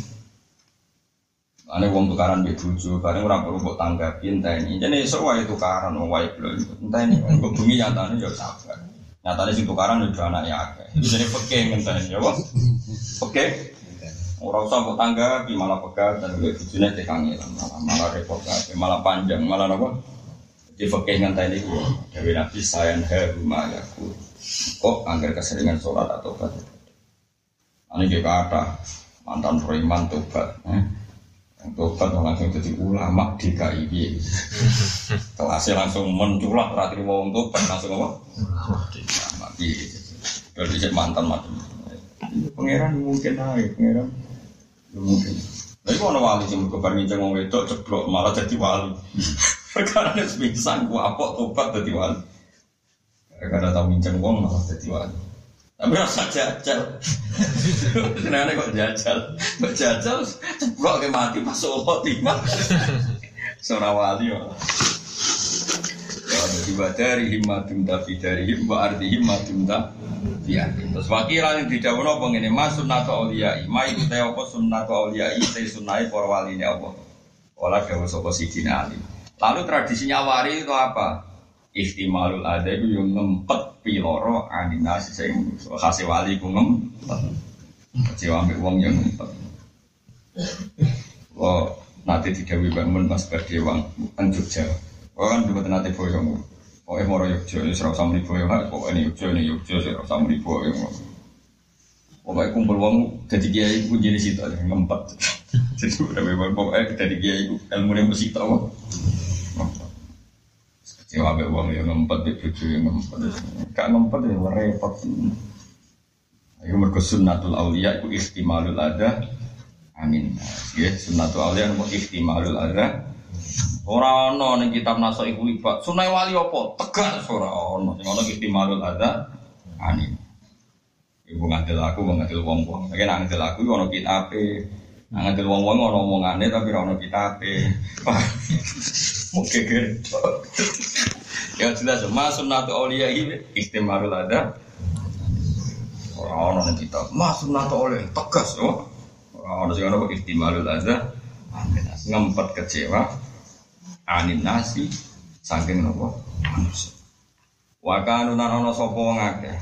Ane wong tukaran be bojo, bareng ora perlu mbok tanggapi entah ini. Jadi itu tukaran wong wae belum. Entah ini kok bengi nyatane ya sabar. Nyatane sing tukaran yo anak ya akeh. Itu jadi peke ngenteni ya, Bos. Peke. Ora usah mbok tanggapi malah pegat dan gue bojone tekangilan malah malah repot malah panjang, malah apa? Di peke ngenteni ku. Dewi Nabi sayan rumah yaku kok anggar keseringan sholat atau tobat ini juga kata mantan preman tobat eh? Tobat langsung jadi ulama di KIB kelasnya langsung menculak terakhir mau untuk langsung apa? Ulama di dari mantan macam pangeran mungkin naik pangeran. Mungkin. Tapi kalau wali sih mereka bareng ngomong itu ceplok malah jadi wali. Karena semisal gua apa tobat jadi wali. Karena tahu minjem uang malah jadi wali. Tapi rasa jajal. Kenapa kok jajal? Kok jajal? Ceplok ke mati masuk khotimah. Seorang wali ya. Jadi dari himmatum tapi dari himma arti himmatum biar. Terus wakilan yang tidak apa ngene mas sunnatu awliyai. Ma itu teh apa sunnatu awliyai teh sunnai para wali ini apa. Olah dawa sapa sidina Ali. Lalu tradisinya wari itu apa? ihtimalul ada itu yang ngempet piloro aninasi saya kasih wali ku ngempet kecewa ambil uang yang ngempet lo nanti tidak bangun mas berdewang kan Jogja lo kan juga nanti boyong Oh, eh moro Yogyo, ini serau sama ibu ya, pokoknya Yogyo, ini Yogyo, serau sama ibu ya. Pokoknya kumpul uang, jadi dia ibu jadi situ ngempet. Jadi udah bebas, pokoknya jadi dia ibu, ilmu yang mesti tahu. Ya wabe uang yang ngempet di cucu yang ngempet. Gak ngempet ya repot. Ayo mergo sunnatul aulia itu istimalul ada. Amin. Ya sunnatul aulia nopo istimalul ada. Ora ana ning kitab naso iku libat. Sunai wali apa? Tegas ora ana. Sing ana ada. Amin. Ibu ngadil aku, ngadil wong-wong. Tapi ngadil aku ana kitabe. Ngadil wong-wong ana omongane tapi ora ana kitabe. Mungkin. Ya jelas, mas sunnatu aulia ini istimarul ada. Orang-orang kita, mas sunnatu aulia tegas, oh. Orang-orang sih orang istimarul ada. Ngempet kecewa, anin nasi, saking nopo manusia. Wakanu nanono sopo ngake.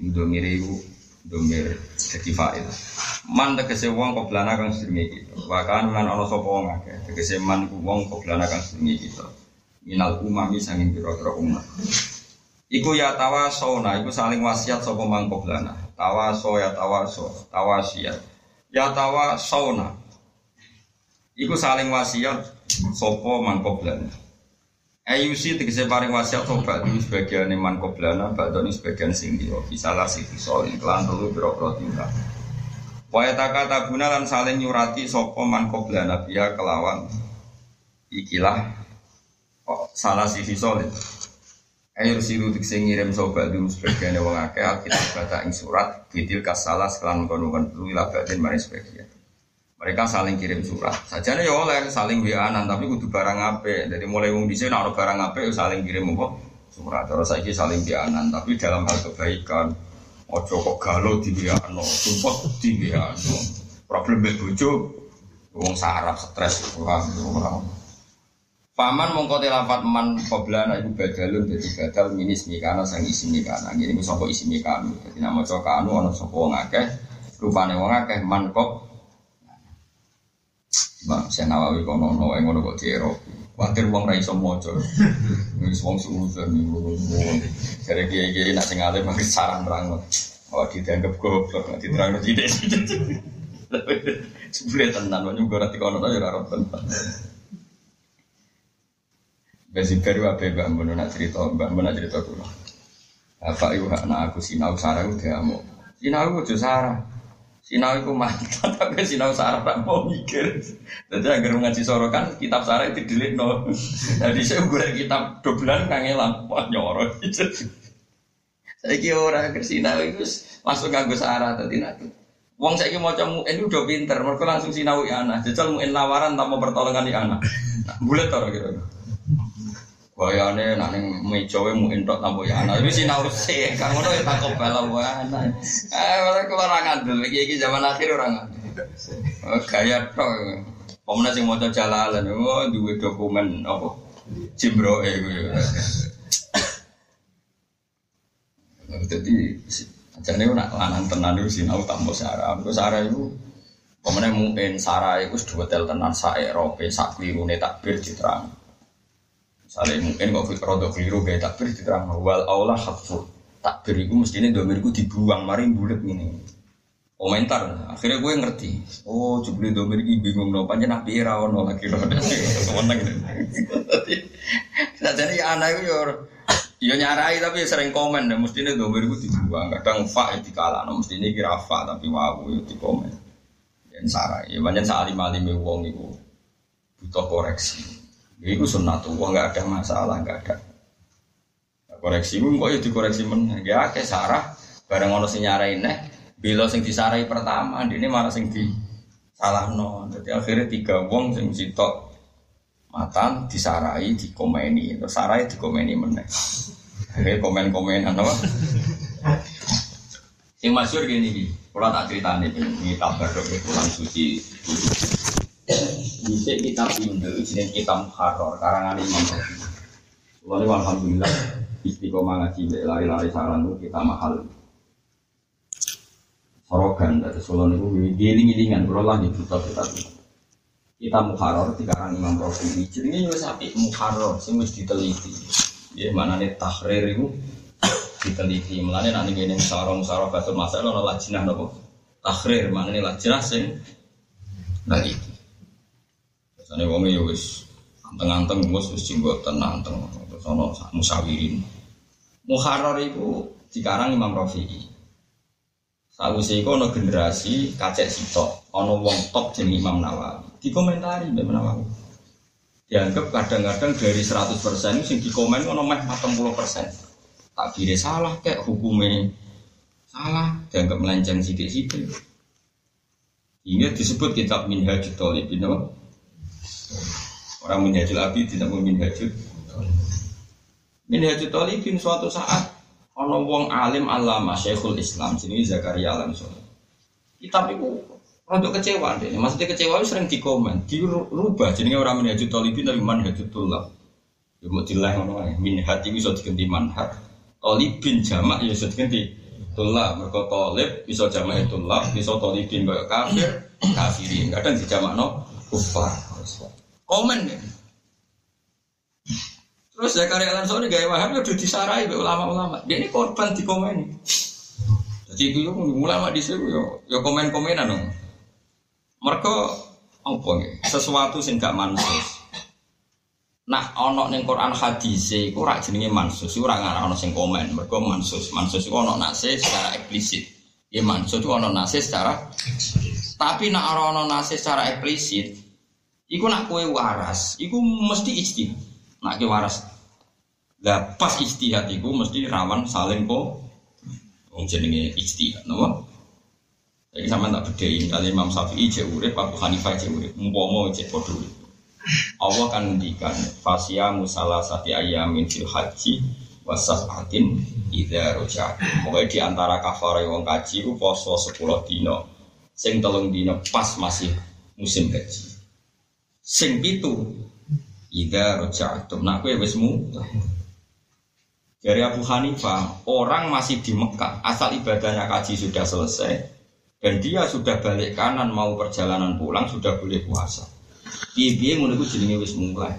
Indomir ibu, domir jadi fa'il. Man tegese wong koblana kang sedurunge kita. Wa kan lan ana sapa wong akeh. Tegese man ku wong koblana kang sedurunge kita. Minal umami sanging pira-pira umat. Iku ya tawasona, iku saling wasiat sapa man koblana. Tawaso ya tawaso, tawasiat. Ya tawasona. Iku saling wasiat sapa man koblana. Ayusi tegese paring wasiat sobat di sebagian man koblana, badoni sebagian sing. Bisa lah sih, soalnya kelan telu pira-pira. Wa tabuna lan saling nyurati sapa man qabla nabiya kelawan ikilah oh, salah sisi solid. Ayo siru sing ngirim sobat dulu sebagian wong akeh alkitab baca ing surat bidil kasalah sekelan kono kan lu labatin mari sebagian. Mereka saling kirim surat. Sajane ya oleh saling wianan tapi kudu barang ape. Jadi mulai wong dhisik nek barang ape ya saling kirim apa surat. Terus saiki saling wianan tapi dalam hal kebaikan Ojo kok galau di biano, sumpah di biano. Problem bojo, wong sarap stres, orang orang. Paman mongko lafat man qabla iku badalun dadi badal minis mikana sang isi mikana. Ngene iku sapa isi mikana. Dadi nama maca kanu ana sapa wong akeh, rupane wong akeh man kok. Bang, saya nawawi kono ono ngono kok cero. Khawatir wong ra iso maca. Wis wong suudzon niku. Jare kiai-kiai nak sing alim mesti saran terang. Oh dianggap goblok, diterang tidak. Sebelah tenan, wong juga nanti kono aja raro tenan. Besi baru apa mbak Mbak nak cerita mbak Mbak nak cerita. Apa ibu anak aku sinau sarah udah mau. Sinau udah sarah. Sinau itu mantap tapi sinau sarah tak mau mikir. Jadi agar ngaji sorokan kitab sarah itu dilik no. Jadi saya gue kitab doblan kangelan wah nyoro. Saya kira orang ke sinau itu langsung nganggo sarah tadi nanti. Wong mau cemu ini udah pinter, mereka langsung sinau ya anak. Jajal mau lawaran tanpa pertolongan ya anak. Nah, bulat tau kira Bayane nak ning meja wae mu entok tampo ya ana. Wis sinau sih, kang ngono ya tak kobal wae ana. Eh malah kula ora ngandel iki iki zaman akhir ora ngandel. Oh, gaya tok. Pomna sing maca jalalan, oh duwe dokumen apa? Cimbroe kuwi. Jadi ajane nak lanang tenan iku sinau tampo sarah. Engko sarah iku Pemene mungkin sarah iku dua tel tenan sak Eropa sak klirune takbir diterang. Misalnya mungkin kok rodok keliru gaya takbir diterang wal aula hatfu takbir itu mestinya domirku dibuang mari bulat ini komentar akhirnya gue ngerti. Oh jebule domir ini bingung no panjang nabi era ono lagi roda semeneng nah jadi anak itu ya nyarai tapi sering komen dan mestinya domirku dibuang. Kadang fa kala no mestinya kira fa tapi wow itu di komen dan sarai ya banyak salim alim wong itu butuh koreksi itu sunnatullah nggak ada masalah nggak ada. Koreksi pun kok ya dikoreksi men. Ya kayak sarah bareng ono sing nyarai neh. Bila sing disarai pertama, ini malah sing di salah no. Jadi akhirnya tiga wong sing sitok matan disarai dikomeni terus sarai dikomeni meneh. Akhirnya komen-komen apa? Sing masyur gini. Kalau tak cerita nih, ini kabar pulang suci. Bisa kitab Indo, jenis kitab Muharrar, karangan Imam Syafi'i. Lalu alhamdulillah istiqomah ngaji lari-lari saran itu kita mahal. Sorogan dari Solo itu giling-gilingan berulang di buta kita kita muharrar di karang Imam Rafi'i. Jadi ini sapi muharrar, sih mesti diteliti. Ya mana nih tahrir itu diteliti. Mulane nanti gini sarong sarong batul masalah nopo lajinah nopo tahrir mana nih lajinah sing itu. Sane wong ya wis anteng-anteng mus wis jenggot tenang teng terus ana musawirin. Muharrar iku dikarang Imam Rafi'i. Sawise iku generasi kacek sitok, ana wong top jeneng Imam Nawawi. Dikomentari Imam Nawawi. Dianggap kadang-kadang dari 100% sing dikomen ana meh 40%. Takbire salah kayak hukumnya salah, dianggap melenceng sidik-sidik. Ini disebut kitab Minhajul Talibin, Orang minhajul abi tidak mau minhajul. Minhajul talibin suatu saat ono wong alim alama syekhul Islam sini Zakaria Alam Soleh. Kitab itu untuk kecewa deh. Maksudnya kecewa itu sering dikomen, dirubah jadi orang minhajul talibin tapi manhajul tulab. Ya mau dilah ngono ae. Minhaj itu bisa diganti manhaj. Talibin jamak ya bisa diganti tulab. Mereka talib bisa jamak tulab, bisa talibin kayak kafir, kafirin. Kadang no kufar. Komen ya. Terus Zakaria Al-Ansori gaya wahab udah disarai oleh ulama-ulama. Dia ini korban di komen. Jadi itu ulama di sini yo, yo komen-komenan dong. Mereka apa nih? Sesuatu sing gak mansus. Nah, ono neng Quran hadis iku ora jenenge mansus, iku ora ngarah ono sing komen. Mergo mansus, mansus iku ono nase secara eksplisit. Ya mansus itu ono nase secara Tapi nak ono nase secara eksplisit, Iku nak kue waras, iku mesti ijtihad. Nak kue waras, lah pas ijtihad iku mesti rawan saling kok. Wong jenenge ijtihad, napa? Jadi sama tak bedain kali Imam Syafi'i cek urip, Abu Hanifah cek urip, umpama cek padha Allah kan ngendikan fasya musala sati ayamin fil haji wasafatin idza roja. Pokoknya di antara kafare wong kaji ku poso 10 dino. Sing telung dino pas masih musim haji. Sing pitu Ida roja'atum. Nah, kowe wis. Dari Abu Hanifah, orang masih di Mekah, asal ibadahnya kaji sudah selesai, dan dia sudah balik kanan mau perjalanan pulang, sudah boleh puasa. Piye-piye ngono iku jenenge wis mulai.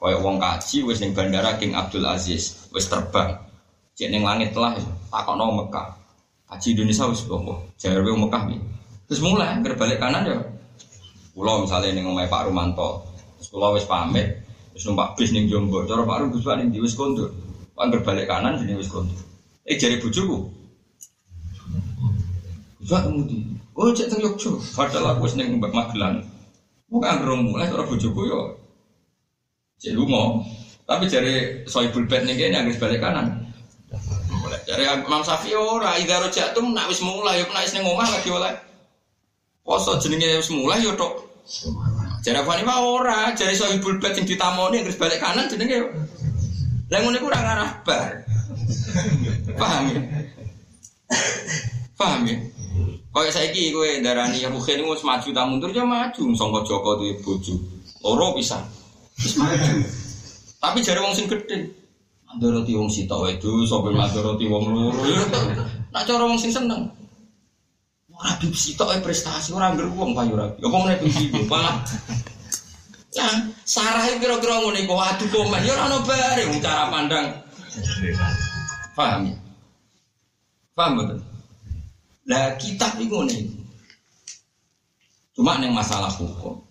Kayak wong kaji wis ning bandara King Abdul Aziz, wis terbang. Cek ning langit lah, takokno Mekah. Kaji Indonesia wis? Jare wong Mekah piye? Terus mulai berbalik kanan ya. Pulau misalnya ning omahe Pak Rumanto, terus kula wis pamit, wis numpak bis ning Jombor, cara Pak Rum Gus ning ndi wis kondur. Angger balik kanan jenenge wis kondur. Eh jare bojoku. Juga kemudian, oh cek teng Yogyo, padahal aku wis ning Magelang. Mau angger mulai cara bojoku yo. Cek lunga. Tapi jare soibul bed ning kene angger balik kanan. Mulai jare Imam Syafi'i ora idza rojatum nak wis mulai yo nak wis ning omah lagi oleh. Poso jenenge wis mulai yo tok. Jare Fani Pak ora, jare soibul bed sing ditamoni angger balik kanan jenenge. Lah ngono iku ora ngarah bar. Paham ya? Paham ya? Kayak saiki kowe darani ya mungkin wis maju ta mundur ya maju sangka Joko duwe bojo. Loro pisan. Wis maju. Tapi jare wong sing gedhe. Mandoroti wong sitok wedo sapa mandoroti wong loro. Nak cara wong sing seneng. Ora bib sitok prestasi ora ngger wong payu ora. Ya apa meneh bib malah Ya, sarah itu kira-kira ngono iku adu komen ya wong cara pandang. Paham ya? Paham betul? Lah kitab iku ngono iku. Cuma neng masalah hukum.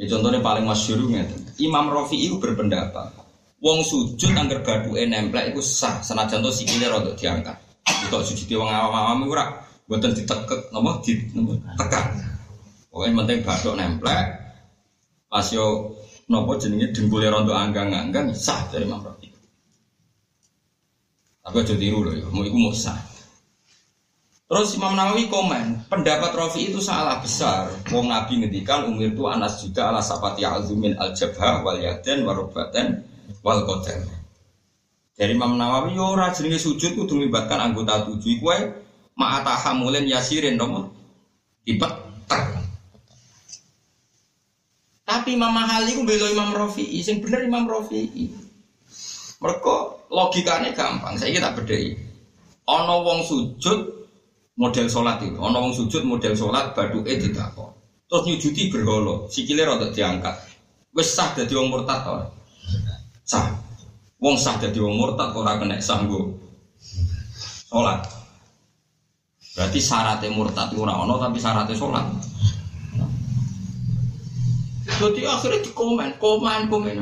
Ya contohnya paling masyhur ngeten. Imam itu berpendapat wong sujud angger gaduke nemplek iku sah senajan to sikile rada diangkat. Itu sujud wong awam-awam ora mboten ditekek napa ditekan. Pokoke penting bathuk nemplek pas yo nopo jenenge dengkulnya rontok anggang-anggang sah dari Imam Rafi. Tapi aja tiru loh ya, mau iku mau sah. Terus Imam Nawawi komen, pendapat Rafi itu salah besar. Wong Nabi ngedikan umir itu anas juga ala sapati azumin al jabha wal yaden warobaten wal koten. Dari Imam Nawawi yo ora jenenge sujud kudu melibatkan anggota tujuh kue ma'atahamulin yasirin nomor tipet tapi Imam Mahali ku belo Imam Rafi'i, sing bener Imam Rafi'i. Mereka logikanya gampang, saya kita bedai. Ono wong sujud model sholat itu, ono wong sujud model sholat badu tidak kok. Terus nyujudi berholo, sikile rada diangkat. Wes sah jadi wong murtad ora? Sah. Wong sah jadi wong murtad ora kena sanggup sholat. Berarti syaratnya murtad ora ono tapi syaratnya sholat. Jadi akhirnya di komen, komen.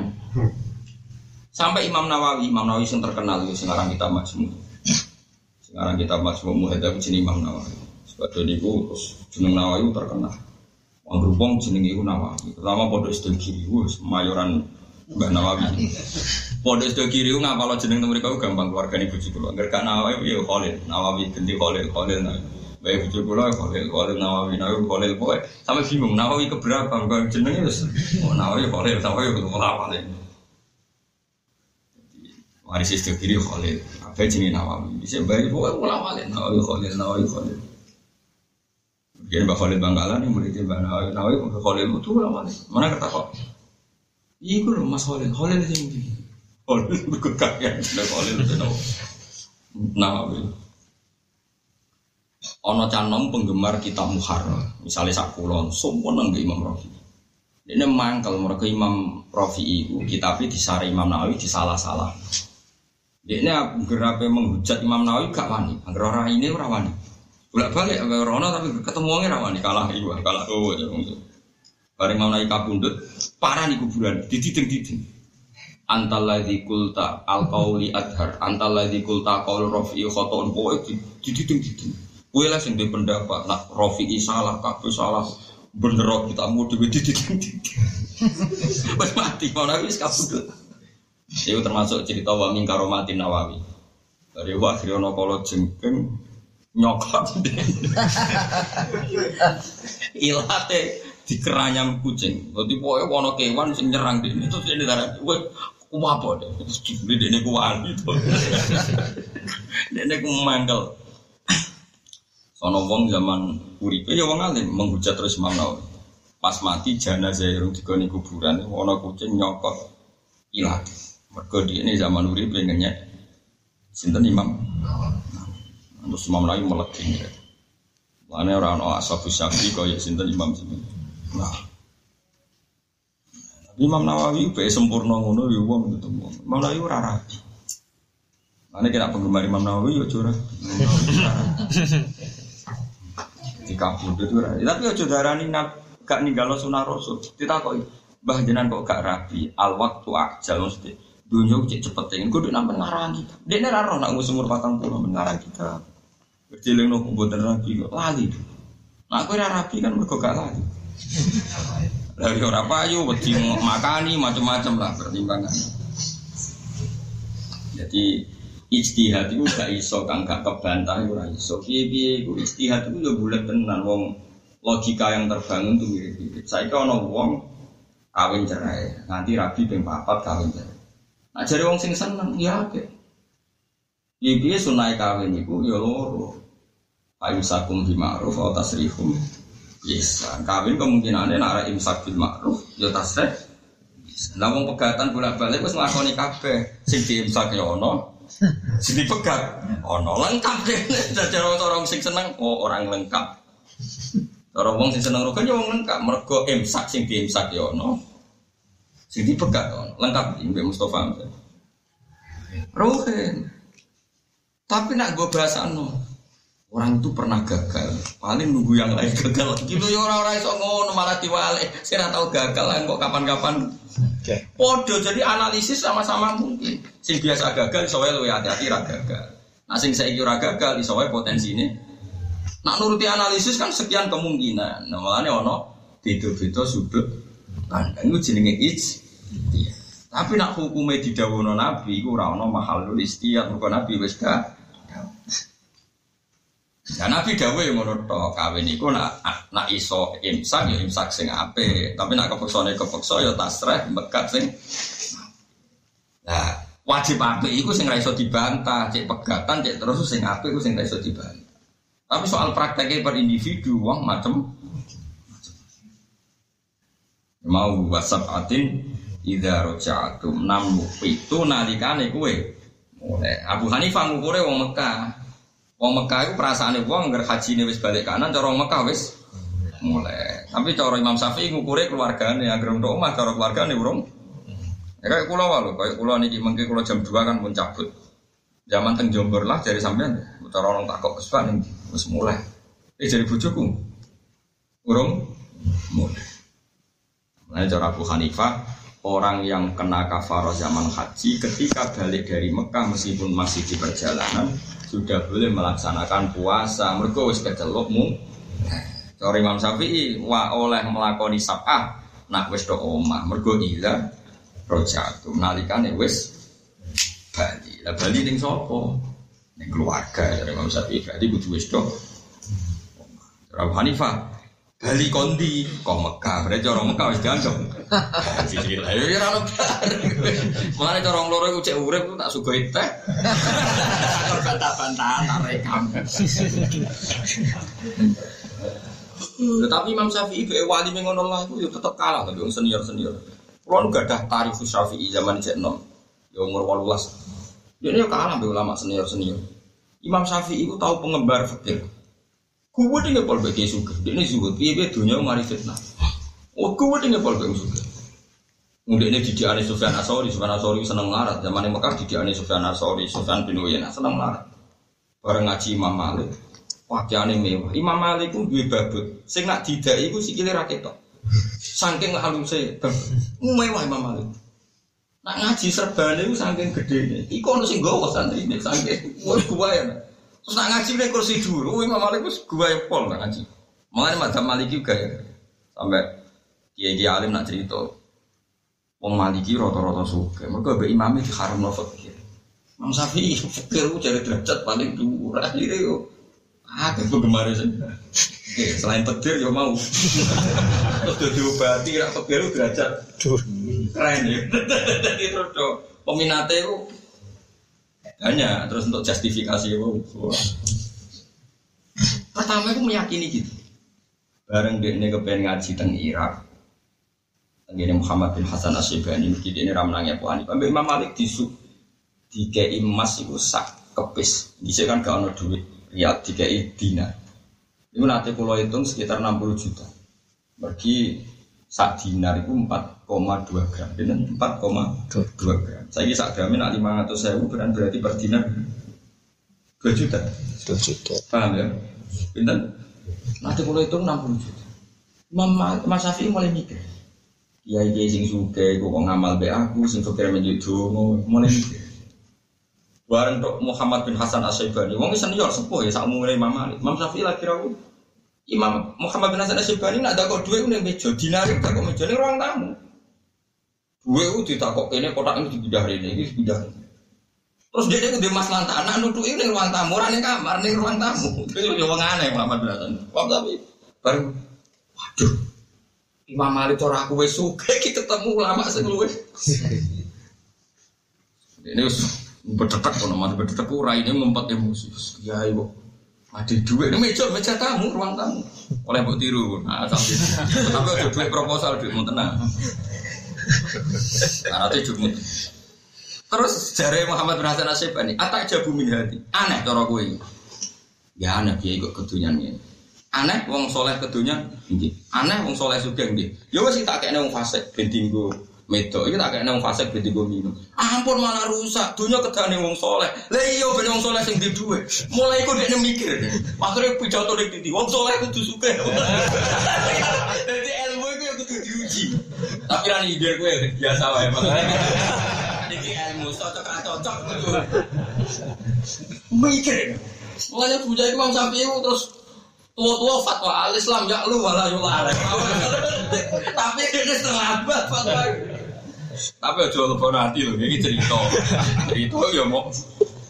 Sampai Imam Nawawi, Imam Nawawi yang terkenal itu sekarang kita majmu. Sekarang kita majmu muhadab jenis Imam Nawawi. Sebab itu terus jeneng Nawawi terkenal. Wong berhubung jeneng itu Nawawi. Pertama pondok Istil Kiri, mayoran Mbak Nawawi. Pondok Istil Kiri ngapal jeneng mereka gampang keluarga ibu juga. Enggak Nawawi, ya Khalil, Nawawi ganti Khalil, Khalil Nawawi. Baik bujuk kula Khalil, Khalil Nawawi, Nawawi Khalil boy. Sampai bingung Nawawi keberapa? Bukan jenenge wis. Oh Nawawi Khalil, sampai kudu nih. Waris itu kiri Khalil, apa jenenge Nawawi? Bisa baik boy ulama Nawawi Khalil, Nawawi Khalil. Jadi Mbak Khalil Bangkalan yang muridnya Mbak Nawawi, Nawawi Mbak Khalil itu ulama Mana kata kok? Iku loh Mas Khalil, Khalil yang di. Khalil berkut kakek, Khalil itu Nawawi. Ono canom penggemar kitab Muharrar, misalnya sakulon, semua nangge Imam Rafi. Ini mangkal mereka Imam Rafi itu kitabnya disari Imam Nawawi disalah-salah. Ini gerape menghujat Imam Nawawi gak wani, agar orang ini orang wani. Bolak balik, orang tapi ketemu orang wani kalah ibu, kalah oh Bareng Imam Nawawi kabundut, parah nih kuburan, dididing-diding. Antaladzi kulta al qauli adhar, antaladzi kulta qaul rafi khoton poe dididing-diding. Kue lah sing pendapat, nak Rofi salah, kabeh salah, bener kita mau duit di Pas mati, mau nabi kabudut. Itu termasuk cerita wa karomati nawawi. Dari wakil ono kolo jengkeng nyokot ilate di keranyam kucing. Jadi pokoknya wono kewan sing nyerang dia itu ini darah. Gue kuapa deh. Terus dia ini kuwan itu. Dia ini kumangkel. Sono wong zaman uripe ya wong alim menghujat terus Imam Nawawi. Pas mati jenazah irung digoni kuburan, ana kucing nyokot ilat. Mergo di ini zaman urip pengennya sinten imam. Terus imam lagi meleki. Lane ora ana ashabu syafi kaya sinten imam sinten. Nah. Imam Nawawi be sempurna ngono ya wong ketemu. Imam Nawawi ora rapi. Ane kira penggemar Imam Nawawi yo curah. Di kabur itu Tapi yo darani nak gak ninggalo sunah rasul. Ditakoki, Mbah jenengan kok gak rapi? Al waktu ajal mesti. Dunia cek cepet ingin kudu nambah ngarang kita. Dia ini raro nak umur patang puluh mengarang kita. Berjiling no kumpulan rapi kok lali. Nah aku rapi kan mereka gak lali. Lalu orang payu, wedi makani macam-macam lah pertimbangan. Jadi ijtihad itu gak iso kang gak kebantah ora iso. Piye-piye iku ijtihad itu yo bulet tenan wong logika yang terbangun tuh mirip-mirip. Saya ono wong kawin cerai, nanti rabi ping papat kawin cerai. Nah jadi wong sing seneng ya oke. Piye piye sunai kawin iku ya loro. Ayu sakum di ma'ruf tasrihum. Bisa kawin kemungkinannya nara imsak bil ma'ruf ya tasrih. Lah wong pegatan bolak-balik wis nglakoni kabeh. Sing diimsak ya ono, sing dipegat ono lengkap deh. Dadi orang sing seneng oh orang lengkap. Orang wong sing seneng rukun ya wong lengkap. Mergo imsak sing diimsak ya ono. Sing dipegat lengkap Mbak Mustafa. Rohin. Tapi nak gue bahasa no. Orang itu pernah gagal, paling nunggu yang lain gagal. Gitu ya orang-orang itu ngono malah diwale. Saya tahu gagal lah kok kapan-kapan. Podo jadi analisis sama-sama mungkin. Sing biasa gagal, soalnya lu hati-hati raga gagal. Nah sing saya kira gagal, soalnya potensi ini. Nak nuruti analisis kan sekian kemungkinan. Nah malahnya ono beda-beda sudut pandang itu jenenge ij. Tapi nak hukumnya didawono Nabi iku ora ana mahal istiyat mergo Nabi wis gak Ya Nabi dawuh yang ngono kawin iku nak nak iso imsak ya imsak sing apik, tapi nak kepeksane kepeksa ya tasreh mekat sing Nah, wajib apik iku sing iso dibantah, cek pegatan, cek terus sing apik iku sing iso dibantah. Tapi soal prakteknya per individu, wong macem, mau wasab atin Ida roja'atum namu itu nalikane kue mulai. Abu Hanifah ngukure wong Mekah wong Mekah itu perasaan wong agar haji ini wis balik kanan cara wong Mekah wis mulai. Tapi cara Imam Syafi'i ngukure keluargane agar untuk omah cara keluargane urung. Ya kayak kulo walu kayak kulo niki mengki kulo jam 2 kan pun cabut. Zaman teng Jombor lah dari sampean cara orang takok kesukaan nih wis mulai. Eh jadi bujuku urung mulai. Nah, cara Abu Hanifah orang yang kena kafaroh zaman haji ketika balik dari Mekah meskipun masih di perjalanan sudah boleh melaksanakan puasa. Mereka wis kecelokmu Sorry Imam Syafi'i wa oleh melakoni sabah nak wis do omah. Mergo ila rojatu nalikane wis Bali. Lah Bali ning sapa? Ning keluarga dari Imam Syafi'i. Berarti kudu wis do Abu Hanifah Bali kondi kok Mekah, berarti orang Mekah wis dianggap. Siji lah, ya ora Mulane cara wong loro iku cek urip tak sugoi teh. Kok bantah-bantahan rekam. Tetapi Imam Syafi'i be wali mengono lah itu ya tetap kalah tapi wong senior-senior. Kulo nu gadah tarif Syafi'i zaman cek nom. Ya umur 18. Dia ini kalah be ulama senior-senior. Imam Syafi'i itu tahu pengembar fikih. Kuwe tinggal pol bagi suka. Dia ini zuhud. Piye piye dunia mari fitnah. Oh kuwe tinggal pol bagi suka. Mungkin ini didik ane Sufyan Asori, Sufyan Asori seneng larat. Zaman ini Mekah didik ane Sufyan Asori, Sufyan bin Uyainah seneng larat. Bareng ngaji Imam Malik. Pakaiane mewah. Imam Malik pun dua babut. Sing nak tidak iku sikile ra ketok. Saking haluse mewah Imam Malik. Nak ngaji serbane iku saking gedene. Iku ono sing gowo santri nek saking gua ya. Terus nak ngaji nih kursi dulu, oh, Imam Malik itu gua yang pol nak ngaji. Makanya madzhab Malik juga ya. Sampai kiai kiai alim nak cerita, Wong Maliki rata-rata suka. Mereka be imam itu haram lo fakir. Imam Syafi'i fakir itu jadi derajat paling dua. Akhirnya yo, ah itu gemar sih. Selain petir yo mau. Terus udah diobati, rak fakir itu derajat. Keren ya. Jadi terus peminatnya itu hanya terus untuk justifikasi wow. Pertama itu meyakini gitu. Bareng dia ini kepengen ngaji teng Irak. Tenggine Muhammad bin Hasan Asyibani mungkin ini ramnangnya Abu Hanifah. Mbak Imam Malik disu dikei emas itu sak kepis. Bisa kan gak ono duit riyal dikei dinar. Itu nanti kalau hitung sekitar 60 juta. Pergi sak dinar itu 4,2 gram. Dengan 4,2 gram. Saya sak gramnya nak 500 sewu berarti per dinar 2 juta. 2 juta. Paham ya? Pinten? Nanti kalau itu 60 juta. Mama, Mas Syafi'i mulai mikir. Ya iki sing suke, kok ngamal be aku, sing fakir menjadi mulai mikir. Bareng tok Muhammad bin Hasan Asyibani, wong senior sepuh ya sak mulai Imam Malik. Imam Syafi'i lagi rawuh. Imam Muhammad bin Hasan Asyibani nak ada kok duit ning meja, dinar tak kok meja ning ruang tamu. Duit itu ditakok kene kotak ini dipindah ini, ini dipindah ini. Terus dia itu di mas lantai, anak nutu ini ruang tamu, orang ini kamar, ini ruang tamu. Itu ya wong aneh Muhammad bin Hasan. Wong tapi baru, waduh, Imam Malik cara aku wes suka, kita ketemu ulama sing. Ini us berdetak kono mati berdetak ora ini ngumpet emosi. Ya ibu. Ada duit ini meja meja tamu ruang tamu. Oleh mbok tiru. Nah, tapi tapi ada duit proposal duit mau tenang. Karena itu cuma Terus jari Muhammad bin Hasan Asyibani, atak jabu min hati. Aneh cara kowe. Ya aneh dia ikut kedunyan ini. Aneh wong soleh kedunyan. Aneh wong soleh sugih nggih. Ya wis tak kene wong fasik ben dinggo medok iki tak kene wong fasik ben dinggo minum. Ampun malah rusak. Dunya kedane wong soleh. Lah iya ben wong soleh sing di duwe. Mulai iku dekne mikir. Akhire pidato ning titi. Wong soleh kudu sugih. Dadi ilmu iku ya kudu diuji. Tapi ra ide kowe biasa wae iki ilmu cocok cocok mikir. Mulanya buja itu Imam Syafi'i terus tua-tua fatwa al Islam ya lu wala yula tapi ini terlambat fatwa. Tapi aja lupa nanti loh ini cerita. Cerita ya mau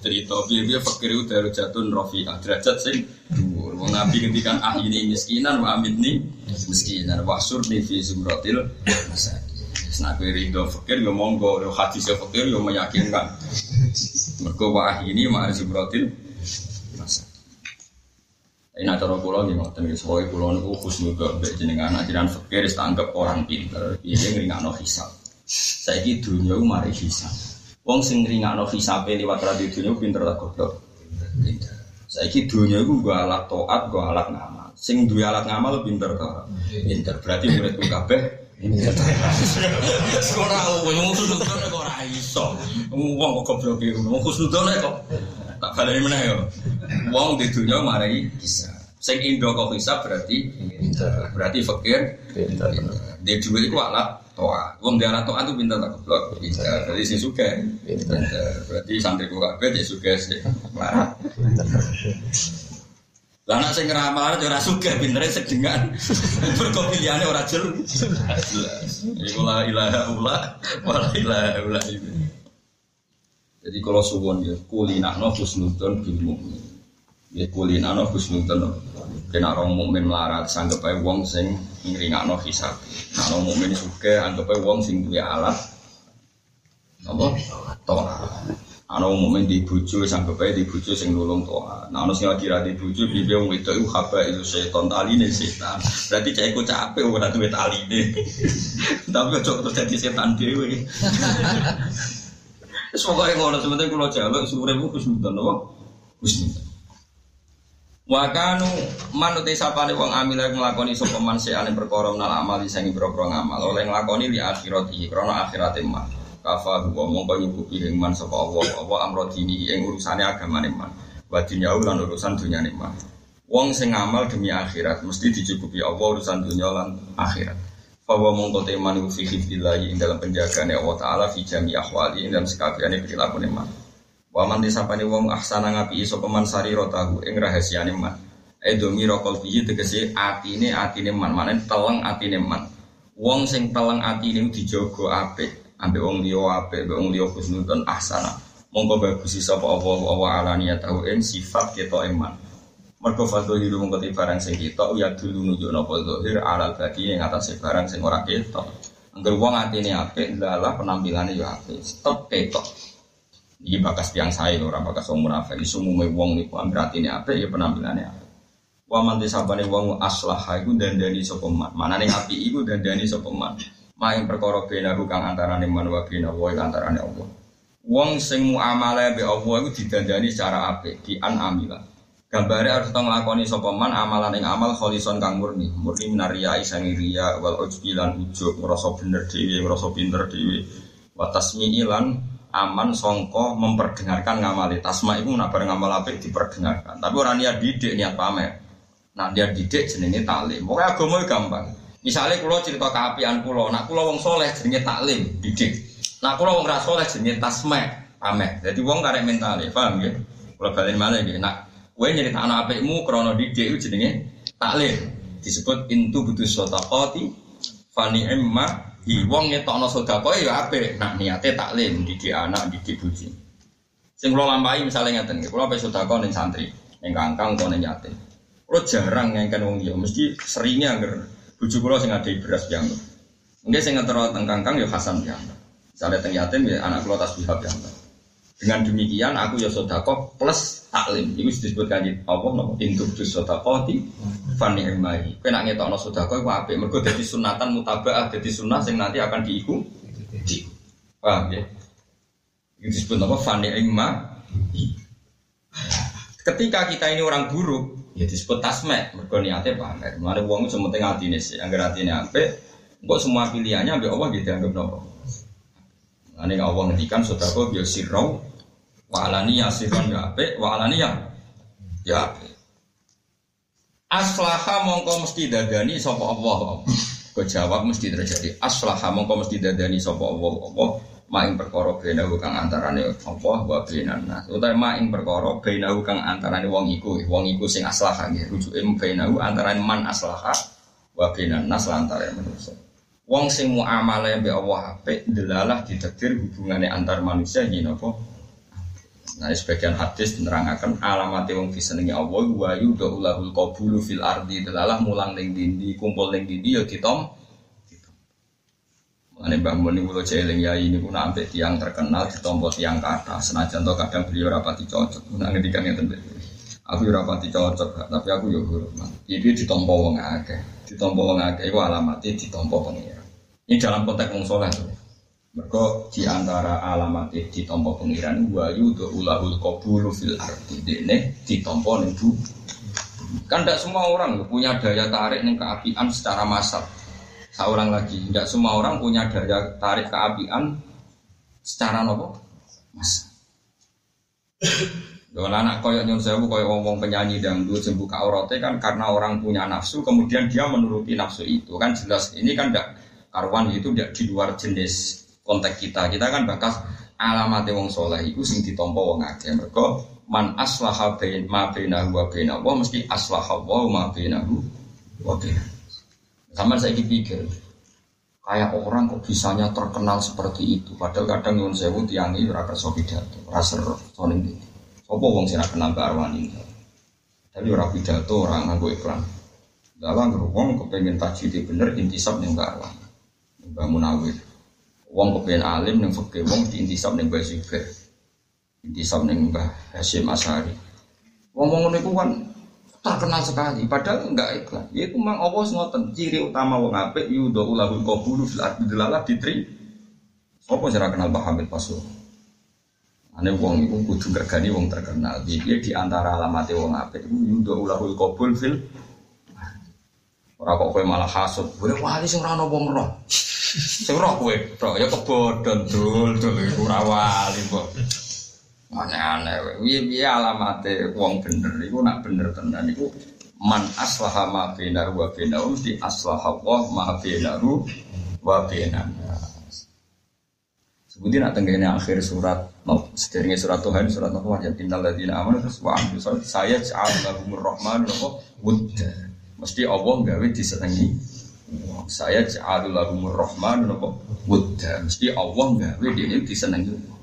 cerita biar biar fakir itu dari jatuh rofi derajat sing dhuwur wong nabi ketika ah ini miskinan wa amin nih miskinan wasur nih fi zumratil masakin Nah, kue rindu fakir, ya monggo, ya hadis ya fakir, ya meyakinkan. Mereka wah ini mah zibratil. Ini nak cara pulau nih, ngoten ya, soalnya pulau itu khusus juga, jenengan, jenengan fakir, dianggap orang pinter, dia ngeringat no hisab. Saya ini dunia mari hisab. Wong sing ngeringat no hisab lewat radio dunia pinter lah goblok. Saya ini dunia itu gua alat toat, gua alat ngamal. Sing dua alat ngamal pinter toh. Pinter berarti muridku kabeh Ora wong khusnudon kok ora iso. Wong kok goblok iki. Wong khusnudon kok tak baleni meneh yo. Wong di dunya marai kisah. Sing indo kok hisab berarti berarti fakir. Di duwe iku alat toa. Wong di alat toa itu pinter tak goblok. Jadi sing suka. Berarti santri kok kabeh dia suka sih. Marah. Lah nek sing ngeramal ora sugih pintere sedengan. Mergo pilihane ora jelas. Iku la ilaha illa wa la ilaha illa Jadi kalau suwon ya kulinakno husnudon bil mukmin. Ya kulinakno husnudon. Kena orang mukmin melarat sanggep ae wong sing ngringakno hisab. Nek orang mukmin sugih anggap ae wong sing duwe alat apa? Toh. Ana umumnya di bucu, sanggup aja di bucu sing nulung toa. Nah, ana sing lagi di bucu, bibi wong itu itu haba itu setan tali nih setan. Berarti cek aku capek ora duwe tali nih. Tapi cocok terus jadi setan dewi. Semoga yang ngono sebenarnya kalau jaluk suremu kusnudan apa? Kusnudan. Wakanu manute sapane wong amil nglakoni sapa man seane perkara menal amal sing boro-boro ngamal. Oleh nglakoni li akhirati krana akhirate man. Kafa huwa mongko nyukupi ing man sapa Allah apa amro dini ing urusane agamane man. Wa dunyau lan urusan dunyane man. Wong sing ngamal demi akhirat mesti dicukupi Allah urusan dunya lan akhirat. Bahwa mongko teman iku fi ing dalam penjagaane Allah taala fi jami ahwali ing dalam sekabiane perilaku man wa man disapane wong ahsana ngapi sapa man rotahu ing rahasiane man. Edomi rokol biji tegese atine atine man manen teleng atine man. Wong sing teleng atine dijogo apik ambek wong liya apik ambek wong liya husnudon ahsana. Mongko bagus sapa apa apa alania tahu en sifat kita iman mergo fadhilu mongko barang sing kita ya dulu nunjuk napa zahir alal badi ing atase barang sing ora ketok. Angger wong atine apik ndalah penampilane ya apik stop ketok iki bakas tiang saya ora bakas wong munafik isu umume wong niku ambil atine apik ya penampilannya apik Wa man tisabane wong aslaha iku dandani sapa man. Manane api iku dandani sapa man. Maing perkara benaru kang antarane man wa bena wa antarane Allah. Wong sing muamalah be Allah iku didandani secara apik, di an amila. Gambare harus tong lakoni sapa man amalan ing amal kholison kang murni. Murni minaria isani riya wal ujbi lan ujub, ngrasa bener dhewe, ngrasa pinter dhewe. Wa tasmi'i lan aman songko memperdengarkan ngamali. Tasma iku nabar ngamal apik diperdengarkan. Tapi orang niat didik niat pamer. Nah dia didik jenenge taklim. Pokoknya agama gampang. Misalnya kulo cerita keapian kulo, nak kulo wong soleh jenenge taklim, didik. Nak kulo wong rasoleh jenenge tasme, pamer. Jadi wong karek mentale, paham ya? Kulo balen malah ya. Nak kue nyerita anak apikmu krono didik itu jenenge taklim. Disebut intu butuh sotaqati fani emma i wong ngetokno sedekah ya apik. Nak niate taklim didik anak, didik bojo. Sing kula lampahi misalnya ngeten, kula pe sedekah ning santri, ning kangkang utawa ning yatim. Kulo jarang ngengken wong liya, mesti seringnya agar bojo kula sing ada beras yang. Mungkin sing ngetero teng kangkang ya Hasan yang. Misalnya teng yatim ya anak kula tasbih yang. Dengan demikian aku ya sodako plus taklim. Itu disebut kanji Allah nopo induk dus sodako di fani emai. Kau nak ngetokno sodako itu apa? Mereka jadi sunatan mutabaah, jadi sunnah yang nanti akan diikuti. Paham ya? Itu disebut apa? Fani emai. Ketika kita ini orang buruk, ya disebut tasmek mergo niate pamer mulane wong itu sementing atine sih anggar atine apik kok semua pilihannya ambek Allah gitu anggap nopo Ane Allah ngendikan sedekah biar sirau wa alaniya sirron ya apik. Wa alaniya ya apik. Aslaha mongko mesti dadani sapa Allah. Kau jawab mesti terjadi. Aslaha mongko mesti dadani sapa Allah. Allah maing perkara benahu kang antarane Allah wa nas. Utawa maing perkara benahu kang antarane wong iku. Wong iku sing aslaha nggih. Rujuke benahu antarane man aslaha wa bainan nas lantaran manusia wong sing muamalah be Allah apik delalah ditakdir hubungane antar manusia yen apa Nah, sebagian hadis menerangkan alamat wong disenengi Allah wa yudhulul qabulu fil ardi delalah mulang ning dindi kumpul ning dindi ya ditom Ane Mbak Muni Wulo Jeling ya ini pun sampai tiang terkenal ditompo tiang kata. Senajan to kadang beliau rapati cocok. Nah ngedikan yang tentu. Aku yo rapati cocok, tapi aku yo hormat. Iki ditompo wong akeh. Ditompo wong akeh iku alamate ditompo pengira. Ini dalam konteks wong soleh tuh. Mereka di antara alamat ditompo pengiran wa yudu ulahul qabulu fil ardi dene ditompo ning Kan tidak semua orang punya daya tarik ning keapian secara massal seorang lagi. Tidak semua orang punya daya tarik keapian secara nopo mas. Kalau anak koyok nyon sewu koyok ngomong penyanyi dangdut sembuh auratnya kan karena orang punya nafsu kemudian dia menuruti nafsu itu kan jelas ini kan tidak karuan itu tidak di luar jenis konteks kita kita kan bakas alamat wong soleh itu sing ditompo wong akeh mereka man aslaha bain ma bainahu wa mesti aslaha wa ma bainahu wa sama saya pikir, kayak orang kok bisanya terkenal seperti itu. Padahal kadang nyun sewu tiangi ora kerso pidato, ora seru soning iki. Sopo wong sing kenal Mbak Arwani. Tapi ora pidato, ora nganggo iklan. Dalam wong kepengen tajwid bener intisab ning Mbak. Mbak Munawir. Wong kepengen alim ning fikih, wong diintisab ning Mbak Zubair. Intisab ning Mbah Hasyim Asari. Wong-wong niku kan terkenal sekali padahal enggak ikhlas ya itu memang Allah ngoten ciri utama wong apik yudo ulahul qabulu fil ardi delalah ditri apa cara kenal Pak Hamid ane wong iku kudu gani wong terkenal dia di antara alamat wong apik iku yudo ulahul qabul fil ora kok kowe malah hasud kowe wali sing ora ana wong roh. Sing roh kowe. Tok ya kebodhon dul dul iku ora wali kok Aneh-aneh, piye-piye alamate wong bener? Iku nak bener tenan. Iku man aslaha ma bainahu wa bainahu di aslaha wa ma bainahu wa bainan. Sebutin nak tenggene akhir surat no, sedherenge surat Tuhan surat Nuh wa innal ladzina amanu terus wa amilus saya ja'al lahumur rahman wa wudda. Mesti Allah gawe disenengi saya ja'al lahumur rahman wa wudda. Mesti Allah gawe dene disenengi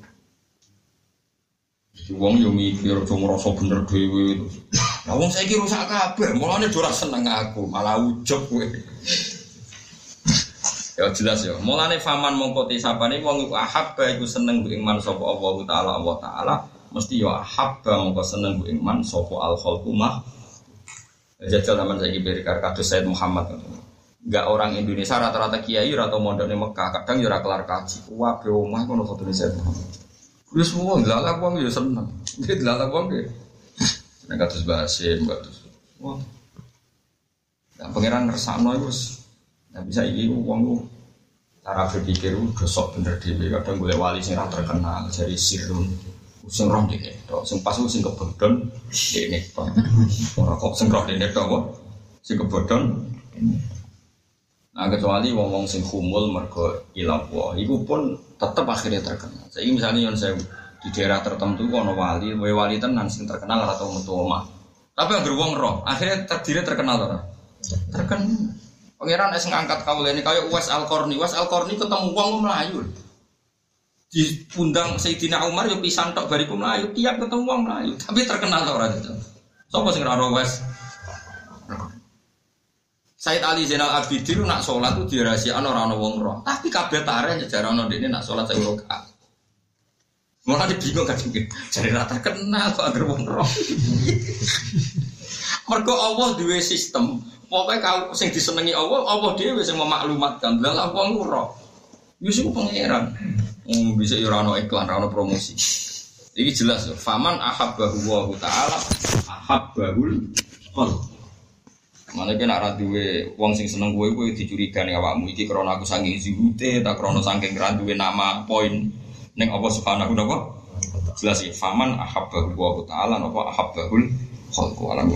Wong yo mikir aja ngrasa bener dhewe. Lah wong saiki rusak kabeh, mulane ora seneng aku, malah ujug kowe. Ya jelas ya. Mulane faman mongko tisapane wong iku ahabba iku seneng ku iman sapa Allah taala Allah taala mesti ya ahabba mongko seneng ku iman sapa al khalqu. Jajal zaman saya berikan kados Said Muhammad. Enggak orang Indonesia rata-rata kiai atau mondok di Mekah, kadang ya kelar kaji. Wah, be kono foto Said Muhammad. Wis semua lalak wong ya seneng. Dia lalak wong ya. Nek kados Basim, kados. Wah. Nah, pangeran ngersakno iku wis bisa iki wong lu cara berpikir udah sok bener dhewe kadang golek wali sing ra terkenal dari sirun sing roh dene tok sing pas sing kebodhon dene tok ora kok sing roh dene tok kok sing kebodhon Nah kecuali wong-wong sing humul mergo ilang wa, iku pun tetep akhirnya terkenal. Saya misalnya yang saya di daerah tertentu kono wali, wali tenan sing terkenal atau metu omah. Tapi yang beruang roh, akhirnya terdiri terkenal ora? Terkenal. Pangeran es ngangkat kau ini kayak Uwais Al Korni, Uwais Al Korni ketemu uang melayu. Di pundang Sayyidina Umar yo pisan tok bariku melayu, tiap ketemu uang melayu, tapi terkenal orang itu. Sopo sing ora Uwais? Said Ali Zainal Abidin nak sholat tuh dirahasiakan orang orang wong roh. Tapi kabeh tare nyejar orang ini nak sholat saya rokaat. Malah dia bingung kan Jadi rata kenal kok agar wong roh. Mergo Allah duwe sistem. Pokoknya kau sing disenangi Allah, Allah dia sing memaklumatkan. Lah wong roh. Yusuf pangeran. Hmm, bisa ora iklan, ora promosi. Ini jelas, faman ahabbahu wa ta'ala ahabbahul qalb. Mana kena arah duwe wong sing seneng gue gue dicurigai awakmu iki krana aku saking zuhute tak krana saking ra duwe nama poin ning apa subhanahu wa jelas ya faman ahabbahu wa ta'ala napa ahabbahul khalqu alam